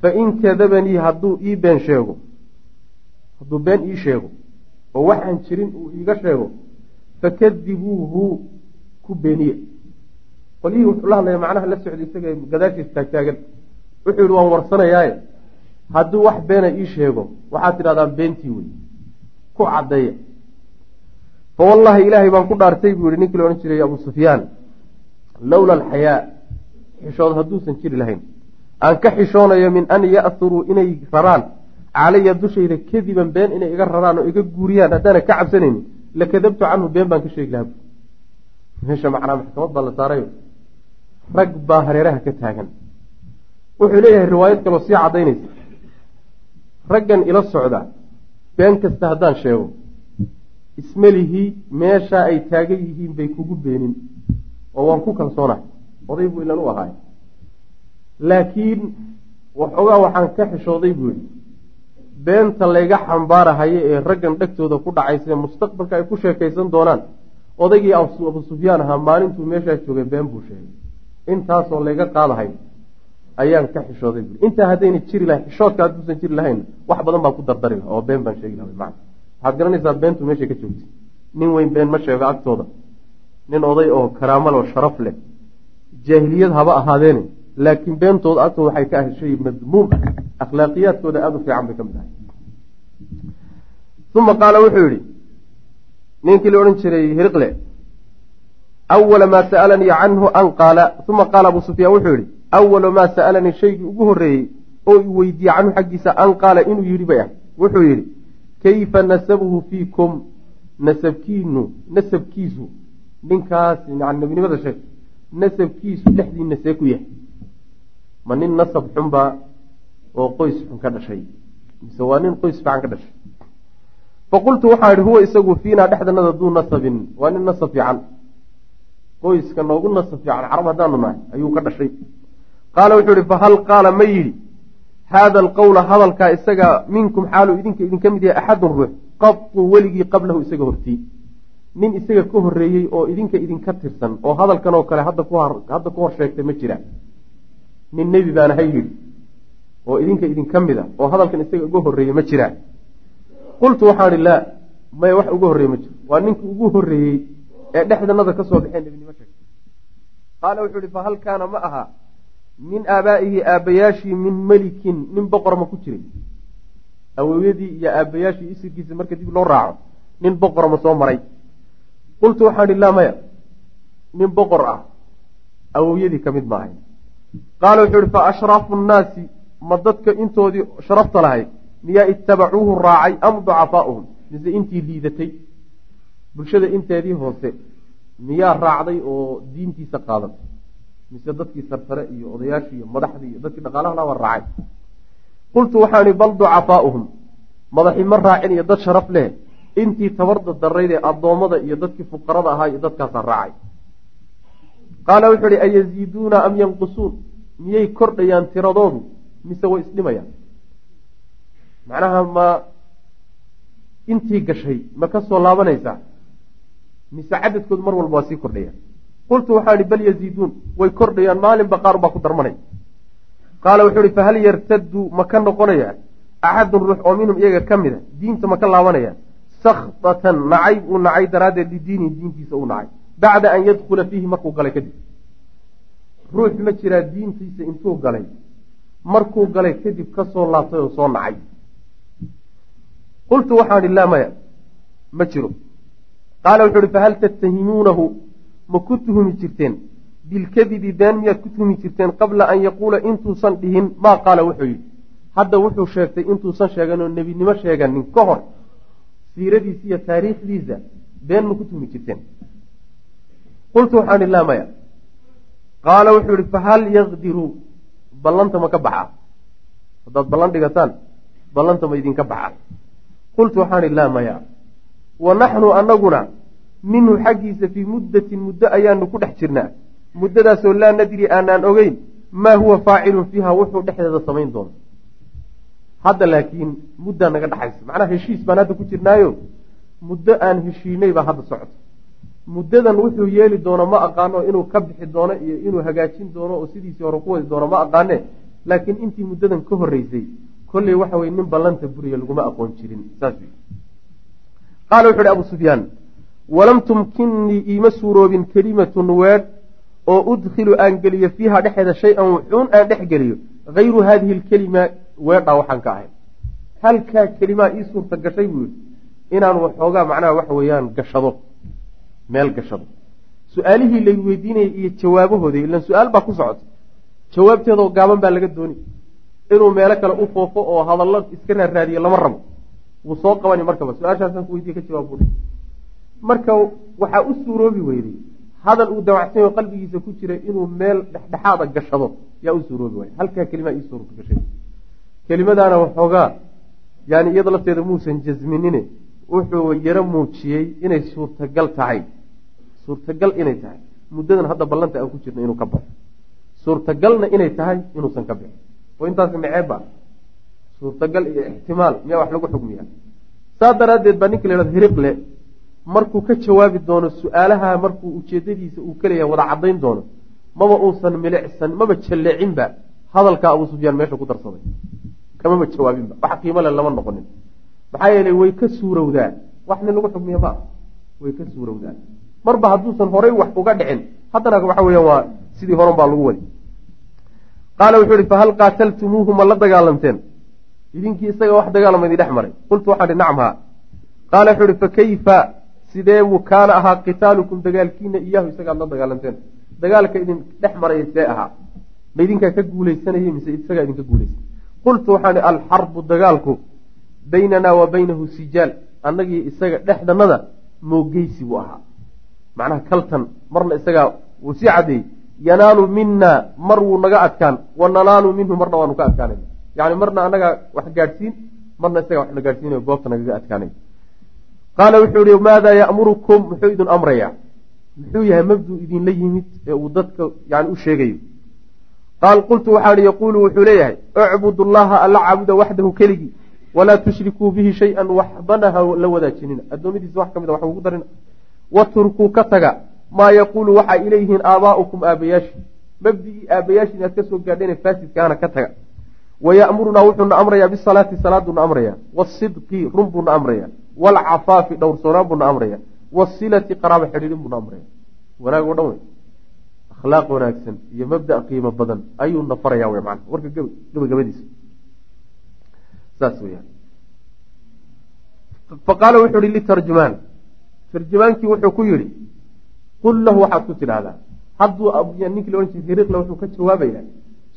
Fa in kadabanii hadduu ii been sheego hadduu been ii sheego oo waxaan jirin uu iiga sheego fakadibuuhu ku beeniye qolyihii wuxuu la hadlaya macnaha la socday isaga gadaashiis taagtaagan. Wuxuu yihi waan warsanayaaye hadduu wax beena ii sheego waxaad tidhahdaan beentii wey ku caddeeya. Fa wallahi ilaahay baan ku dhaartay buu yihi ninkii la odhan jiray abu sufyaan lowla alxayaa xishood hadduusan jiri lahayn. Aan ka xishoonayo min an ya'huruu inay raraan. Calaya dushayda kadiban been inay iga raraan oo iga guuriyaan haddaana ka cabsanayni lakadabtu canhu been baan ka sheegi lahaa. Meesha macnaa maxkamad baa la saarayo rag baa hareeraha ka taagan. Wuxuu leeyahay riwaayad kaloo sii caddaynaysa. Raggan ila socda been kasta haddaan sheego ismelihii meeshaa ay taagan yihiin bay kugu beenin oo waan ku kalsoonahay. Oday buu ilan u ahaay laakiin waxoogaa waxaan ka xishooday buu yihi beenta layga xambaarahayo ee raggan dhegtooda ku dhacaysa mustaqbalka ay ku sheekaysan doonaan odaygii abu sufyaan ahaa maalintuu meeshaa joogay been buu sheegay intaasoo layga qaadahay ayaan ka xishooday bui intaa haddayna jiri lahayn xishoodka hadduusan jiri lahayn wax badan baan ku dardari laha oo been baan sheegi laha man waxaad garanaysaa beentu meeshay ka joogtay. Nin weyn been ma sheego agtooda. Nin oday oo karaamal oo sharaf leh. Jaahiliyad haba ahaadeene laakiin beentooda agtooda waxay ka ahay shay madmuum ah. Akhlaaqiyaadkooda aada u fiican bay ka mid ahay uma qaala wuxuu yihi ninkii la odhan jiray hiriqle awala maa sa'alanii canhu an qaala uma qaala abu sufyaan wuxuu yihi awala maa sa'alanii shaygii ugu horreeyey oo i weydiiyey canhu xaggiisa an qaala inuu yidhi bay ah wuxuu yidhi kayfa nasabuhu fiikum nasabkiinu nasabkiisu ninkaas yani nebinimada sheeg nasabkiisu dhexdiina see ku yahay ma nin nasab xunbaa oo qoys xun ka dhashay mise waa nin qoys fiican ka dhashay faqultu waxaa idhi huwa isagu fiinaa dhexdanada duu nasabin waa nin nasab fiican qoyska noogu nasab fiican carab haddaanu nahay ayuu ka dhashay. Qaala wuxuu ihi fahal qaala ma yidhi haada alqowla hadalkaa isaga minkum xaaluu idinka idinka mid yahay axadun ruux qatu weligii qablahu isaga hortii. Nin isaga ka horreeyey oo idinka idinka tirsan oo hadalkan oo kale hadda ku hor sheegtay ma jira. Nin nebi baana ha yidhi oo idinka idinka mida oo hadalkan isaga uga horreeyey ma jiraa qultu waxaan ihi laa maya wax uga horreeye ma jiro waa ninkii ugu horreeyey ee dhexdanada ka soo baxeen nebinimo sheegtay qaala wuxuu ihi fahal kaana ma aha min aabaa'ihi aabbayaashii min melikin nin boqor ma ku jiray awowyadii iyo aabbayaashii isirkiisa marka dib loo raaco nin boqor ma soo maray. Qultu waxaan ihi laa maya nin boqor ah awowyadii ka mid maahay. Qaala wuxuu ihi fa ashraafu nnaasi ma dadka intoodii sharafta lahayd miyaa itabacuuhu raacay am ducafaa'uhum? Mise intii liidatay bulshada inteedii hoose miyaa raacday oo diintiisa qaadatay mise dadkii sarsare iyo odayaashii iyo madaxdii iyo dadkii dhaqaalaha laaba raacay. Qultu waxaan ihi bal ducafaa'uhum madaxii ma raacin iyo dad sharaf leh. Intii tabarda darayd ee addoommada iyo dadkii fuqarada ahaa iyo dadkaasaa raacay. Qaala wuxuu ihi ayaziiduuna am yanqusuun? Miyay kordhayaan tiradoodu? Mise way isdhimayaan? Macnaha ma intii gashay ma ka soo laabanaysaa mise cadadkoodu mar walba waa sii kordhayaan qultu waxaan ihi bal yaziiduun. Way kordhayaan maalinba qaar baa ku darmanaya qaala wuxuu ihi fahal yartaddu ma ka noqonaya? Axadun ruux oo minhum iyaga ka mid a diinta ma ka laabanaya? Sakdatan nacayb uu nacay daraaddeed lidiinihi diintiisa uu nacay. Bacda an yadkhula fiihi markuu galay kadib. Ruux ma jiraa diintiisa intuu galay. Markuu galay kadib ka soo laabtay oo soo nacay. Qultu waxaan ihi laa maya. Ma jiro qaala wuxuu ihi fahal tattahimuunahu ma ku tuhumi jirteen bilkadibi been miyaad ku tuhumi jirteen qabla an yaquula intuusan dhihin maa qaala wuxuu yidhi hadda wuxuu sheegtay intuusan sheegan oo nebinimo sheeganin ka hor siiradiisa iyo taariikhdiisa been ma ku tuhumi jirteen qultu waxaan ihi laa maya qaala wuxuu ihi fahal yaqdiru ballanta ma ka baxa haddaad ballan dhigataan ballanta ma idinka baxa qultu waxaan ihi laa maya wa naxnu anaguna minhu xaggiisa fii muddatin muddo ayaanu ku dhex jirnaa. Muddadaasoo laa nadri aanaan ogeyn maa huwa faacilun fiiha wuxuu dhexdeeda samayn doono hadda laakiin muddaa naga dhexaysa macnaha heshiis baan hadda ku jirnaayo? Muddo aan heshiinay baa hadda socoto muddadan wuxuu yeeli doono ma aqaano inuu ka bixi doono iyo inuu hagaajin doono oo sidiisii hore ku wadi doono ma aqaane. Laakiin intii muddadan ka horreysay kolley waxa weye nin ballanta buriya laguma aqoon jirin saas qaala wuxu uhi abu sufyaan walam tumkinnii iima suuroobin kelimatun weedh oo udkhilu aan geliyo fiiha dhexeeda shay-an wuxuun aan dhex geliyo hayru haadihi alkelima weedhaa waxaan ka ahay halkaa kelimaa ii suurta gashay buu yihi inaan waxoogaa macnaha waxa weeyaan gashado meel gashado su'aalihii lay weydiinayay iyo jawaabahooda ilan su'aal baa ku socota jawaabteedoo gaaban baa laga dooni inuu meelo kale u foofo oo hadallo iska raaraadiyo lama rabo wuu soo qabani markaba su'aashaasaan ku weydiye ka jawaab buui marka waxaa u suuroobi weyday hadal uu damacsanyo qalbigiisa ku jira inuu meel dhexdhexaada gashado yaa u suuroobi waaya halkaa kelimaa ii suurta gashay kelimadaana waxoogaa yani iyada lafteeda muusan jasminine wuxuu yaro muujiyey inay suurtagal tahay. Suurtagal inay tahay. Muddadan hadda ballanta aan ku jirno inuu ka baxo. Suurtagalna inay tahay inuusan ka bixin. Oo intaas maceebba suurtagal iyo ixtimaal miyaa wax lagu xugmiya saa daraaddeed baa ninka la hahdo hiriqle markuu ka jawaabi doono su'aalaha markuu ujeedadiisa uu kaleeyahay wada caddayn doono maba uusan milicsan maba jalleecinba hadalkaa abuu sufyaan meesha ku darsaday. Kamaba jawaabinba wax qiimo le lama noqonin. Maxaa yeelay way ka suurowdaa wax nin lagu xugmiya ma way ka suurowdaa marba hadduusan horay wax uga dhicin haddana waxa weeyaan waa sidii horan baa lagu wadi. Qaala wuxuu ihi fahal qaataltumuuhu ma la dagaalamteen idinkii isaga wax dagaalama idin dhex maray. Qultu waxaan ihi nacam haa. Qaala wuxuu ihi fakayfa sidee buu kaana ahaa? Qitaalukum dagaalkiina iyaahu isagaad la dagaalamteen dagaalka idin dhex maraya see ahaa. Ma idinkaa ka guuleysanayay mise isagaa idinka guuleysan qultu waxaan ihi alxarbu dagaalku baynanaa wa baynahu sijaal. Annagii isaga dhexdanada moogeysi buu ahaa. Macnaha kaltan marna isagaa wuu sii caddeeyey yanaalu mina mar wuu naga adkaan. Wa nanaalu minhu marna waanu ka adkaanayna yani marna annagaa wax gaadhsiin marna isagaa wax na gaadhsiinayo goobta nagaga adkaanay qaala wuxuu yihi maadaa ya'murukum muxuu idin amrayaa muxuu yahay mabduu idinla yimid ee uu dadka yani u sheegayo qaal qultu waxaan ihi yaquulu wuxuu leeyahay icbudu llaha alla caabuda waxdahu keligii walaa tushrikuu bihi shay-an waxbana ha la wadaajinina addoommadiisa wax ka wax ugu darina waturkuu ka taga maa yaquulu waxaa ilayhiin aabaa'ukum aabayaashi mabdigii aabayaashin aad ka soo gaadheen faasidkaana ka taga waya'murunaa wuxuuna amrayaa bisalaati salaaduuna amraya waasidqi run buuna amraya waalcafaafi dhowrsoonaan buuna amraya waasilati qaraaba xidhiidhin buuna amraya wanaag oo dhan wey akhlaaq wanaagsan iyo mabda qiimo badan ayuuna faraya w man warka gabagabadiisa saas weyaan faqaala wuxuu ihi litarjumaan tarjumaankii wuxuu ku yidhi qul lahu waxaad ku tidhaahdaa hadduu ninkii la odhan jiray hiriqle wuxuu ka jawaabayaa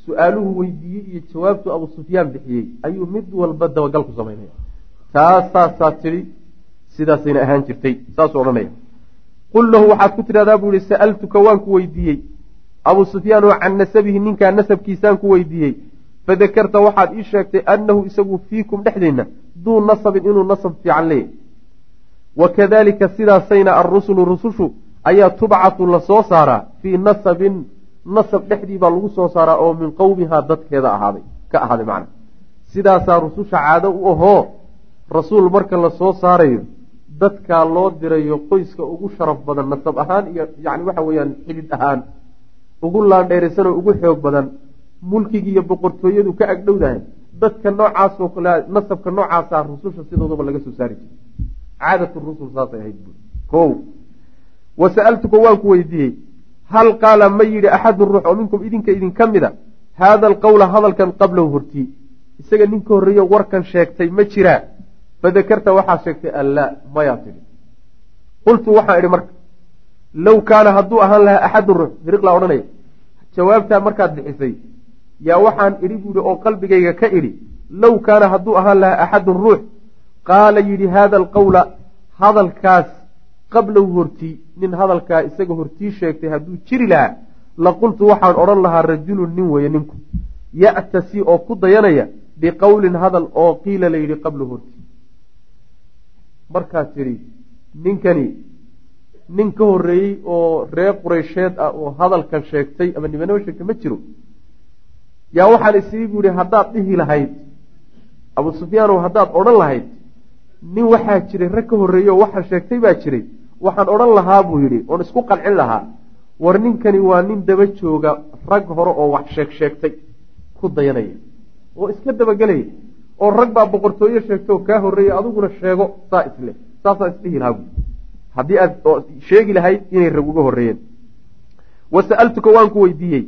su'aaluhu weydiiyey iyo jawaabtuu abu sufyaan bixiyey. Ayuu mid walba dabagal ku samaynaya taasaasaa tidhi sidaasayna ahaan jirtay. Saasuu odhanaya. Qul lahu waxaad ku tidhahdaa buu yihi sa'altuka waan ku weydiiyey. Abuu sufyaan oo can nasabihi ninkaa nasabkiisaan ku weydiiyey. Fadakarta waxaad ii sheegtay annahu isagu fiikum dhexdeenna duu nasabin inuu nasab fiican leeyahy wakadalika sidaasayna alrusulu rusushu ayaa tubcatu la soo saaraa fii nasabin nasab dhexdii baa lagu soo saaraa oo min qowmihaa dadkeeda ahaaday ka ahaaday macna. Sidaasaa rususha caado u ahoo rasuul marka la soo saarayo dadkaa loo dirayo qoyska ugu sharaf badan nasab ahaan iyo yani waxa weeyaan xidid ahaan ugu laandheerisanoo ugu xoog badan mulkigii iyo boqortooyadu ka agdhowdahay dadka noocaasoo kale nasabka noocaasa rususha sidoodaba laga soo saari jiray. Caadatu rusul saasay ahayd bu ko wa waan ku weydiiyey hal qaala ma yidhi axadun ruux oo minkum idinka idinka mida haada alqowla hadalkan qablahu hortii isaga ninka horreeyo warkan sheegtay ma jiraa fadakarta waxaa sheegtay allaa mayaa tidhi qultu waxaan idhi marka low kaana hadduu ahaan lahaa axadun ruux hiriqlaa odhanaya jawaabtaa markaad bixisay yaa waxaan idhi buuhi oo qalbigayga ka idhi low kaana hadduu ahaan lahaa axadun ruux qaala yidhi haada alqowla hadalkaas qablahu hortii nin hadalkaa isaga hortii sheegtay hadduu jiri lahaa la qultu waxaan odhan lahaa rajulun nin weeye ninku. Ya'tasi oo ku dayanaya biqowlin hadal oo qiila la yidhi qablahu hortii markaad tidhi ninkani nin ka horreeyey oo reer qureysheed ah oo hadalkan sheegtay ama nimanimo sheegtay ma jiro. Yaa waxaan isii bu yihi haddaad dhihi lahayd abu sufyaanow haddaad odhan lahayd nin waxaa jiray rag ka horreeye oo waxaa sheegtay baa jiray. Waxaan odhan lahaa buu yidhi oon isku qancin lahaa. War ninkani waa nin daba jooga rag hore oo wax sheeg sheegtay ku dayanaya. Oo iska dabagelaya oo rag baa boqortooyo sheegta oo kaa horreeyey adiguna sheego saa isle saasaa isdhihi lahaa buui haddii aad sheegi lahayd inay rag uga horreeyeen. Wa sa'altuka waan ku weydiiyey.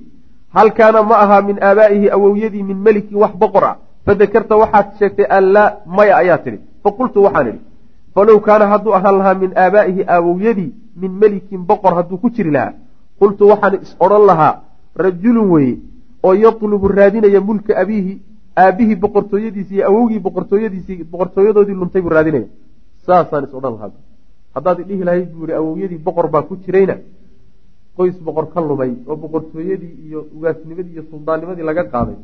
Hal kaana ma ahaa min aabaa'ihi awowyadii min melikin wax boqor ah fadakarta waxaad sheegtay an laa maya ayaa tidhi faqultu waxaan idhi falow kaana hadduu ahaan lahaa min aabaa'ihi aawowyadii min melikin boqor hadduu ku jiri lahaa qultu waxaan is odhan lahaa rajulun weye oo yatlubu raadinaya mulka abiihi aabihii boqortooyadiisi iyo awowgii boqortooyadiisii boqortooyadoodii luntay buu raadinaya saasaan is odhan lahaa haddaad idhihi lahayd buu ihi awowyadii boqor baa ku jirayna qoys boqor ka lumay oo boqortooyadii iyo ugaasnimadii iyo suldaannimadii laga qaaday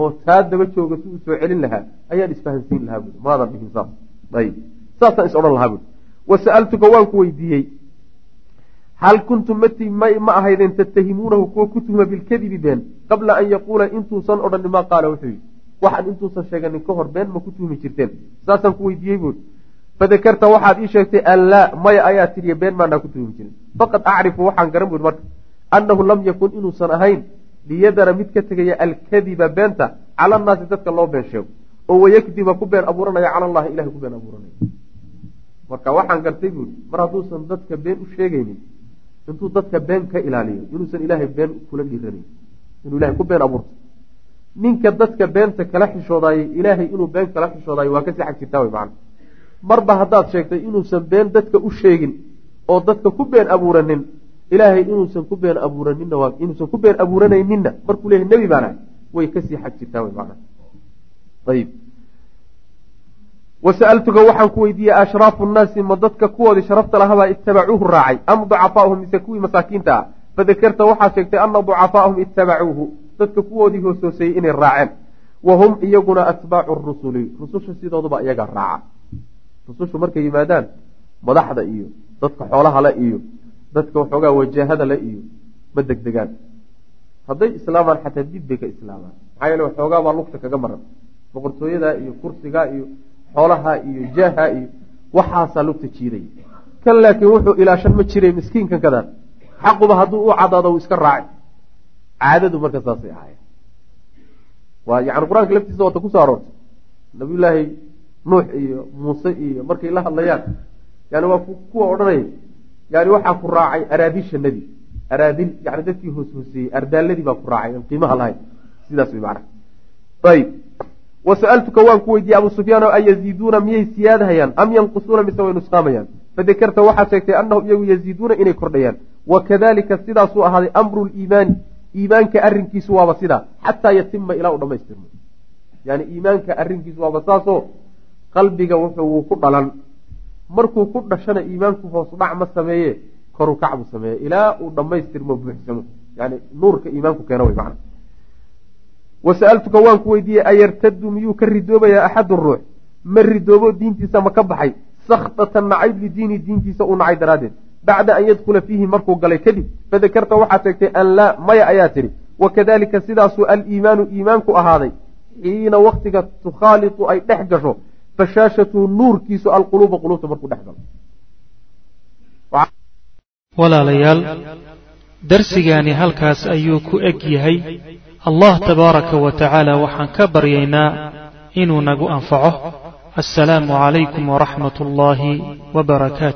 oo taa daba jooga si uu soo celin lahaa ayaan isfahansiin lahaa buui maadan dhihin saas ayb. Saasaan is odhan lahaa buui wa sa'altuka waan ku weydiiyey. Hal kuntum mati ma ahaydeen tattahimuunahu kuwa ku tuhma bilkadibi been qabla an yaquula intuusan odhanin maa qaala wuxuu yidhi waxaan intuusan sheeganin ka hor been ma ku tuhmi jirteen. Saasaan ku weydiiyey buui fadakarta waxaad ii sheegtay an laa maya ayaa tiriya been maanaa ku tuhmi jirin. Faqad acrifu waxaan garan buui marka annahu lam yakun inuusan ahayn liyadara mid ka tegaya alkadiba beenta cala annaasi dadka loo been sheego oo wayakdiba ku been abuuranaya cala allahi ilahay ku been abuuranaya. Marka waxaan gartay buui mar hadduusan dadka been u sheegaynin intuu dadka been ka ilaaliyo inuusan ilaahay been kula dhiiranayn inuu ilahay ku been abuurto. Ninka dadka beenta kala xishoodaayey ilaahay inuu been kala xishoodayo waa ka sii xag jirtaa wey macana marba haddaad sheegtay inuusan been dadka u sheegin oo dadka ku been abuuranin ilaahay inuusan ku been abuuraninna inuusan ku been abuuranayninna markuu leeyahay nebi baan ahay way ka sii xag jirtaa wey macana ayib wasa'altuka waxaan ku weydiiyey ashraafu nnaasi ma dadka kuwoodii sharafta lahabaa itabacuuhu raacay am ducafaahum mise kuwii masaakiinta ah fadakarta waxaad sheegtay ana ducafaahum itabacuuhu dadka kuwoodii hoosooseeyey inay raaceen wa hum iyaguna atbaacu rusuli rususha sidooduba iyaga raaca rusushu markay yimaadaan madaxda iyo dadka xoolaha le iyo dadka waxoogaa wajahada le iyo ma degdegaan hadday islaamaan xataa dib bay ka islaamaan maxaa yeele waxoogaa baa lugta kaga maran boqortooyada iyo kursiga iyo xoolaha iyo jaaha iyo waxaasaa lugta jiiday. Kan laakiin wuxuu ilaashan ma jiray miskiinkan kadaan xaquba hadduu u cadaado uu iska raacay caadadu marka saasay ahaayeen. Waa yani qur'aanka laftiisa waata ku soo aroortay nabiyullaahi nuux iyo muuse iyo markay la hadlayaan yani waa kuwa odhanaya yani waxaa ku raacay araadisha nebi. Araadil yani dadkii hoos hooseeyey ardaaladii baa ku raacay aan qiimaha lahayn. Sidaas way macana ayib wasa'altuka waan ku weydiiyey abu sufyaan oo ayaziiduuna miyay siyaadhayaan am yanqusuuna mise way nusqaamayaan fadakarta waxaad sheegtay annahum iyagu yaziiduuna inay kordhayaan wakadalika sidaasuu ahaaday amru liimaani iimaanka arrinkiisu waaba sidaa xataa yatima ilaa u dhamaystirmo yani iimaanka arrinkiisu waaba saasoo qalbiga wuxuu ku dhalan markuu ku dhashana iimaanku hoos dhac ma sameeye koru kacbu sameeye ilaa uu dhammaystirmo buuxsamo yani nuurka iimaanku keeno wey macana wasa'altuka waan ku weydiiyey ayartadu miyuu ka ridoobayaa axadu ruux? Ma ridoobo diintiisa ma ka baxay? Sakhtatan nacayb lidiini diintiisa uu nacay daraaddeed. Bacda an yadkhula fiihi markuu galay kadib fadakarta waxaad sheegtay an laa maya ayaa tidhi. Wakadalika sidaasuu aliimaanu iimaanku ahaaday. Xiina waktiga tukhaalitu ay dhex gasho fashaashatu nuurkiisu alquluuba quluubta markuu dhex galo. Walaalayaal darsigaani halkaas ayuu ku eg yahay allah tabaaraka wa tacaala waxaan ka baryaynaa inuu nagu anfaco. Assalaamu calaykum waraxmat ullaahi wbarakaatu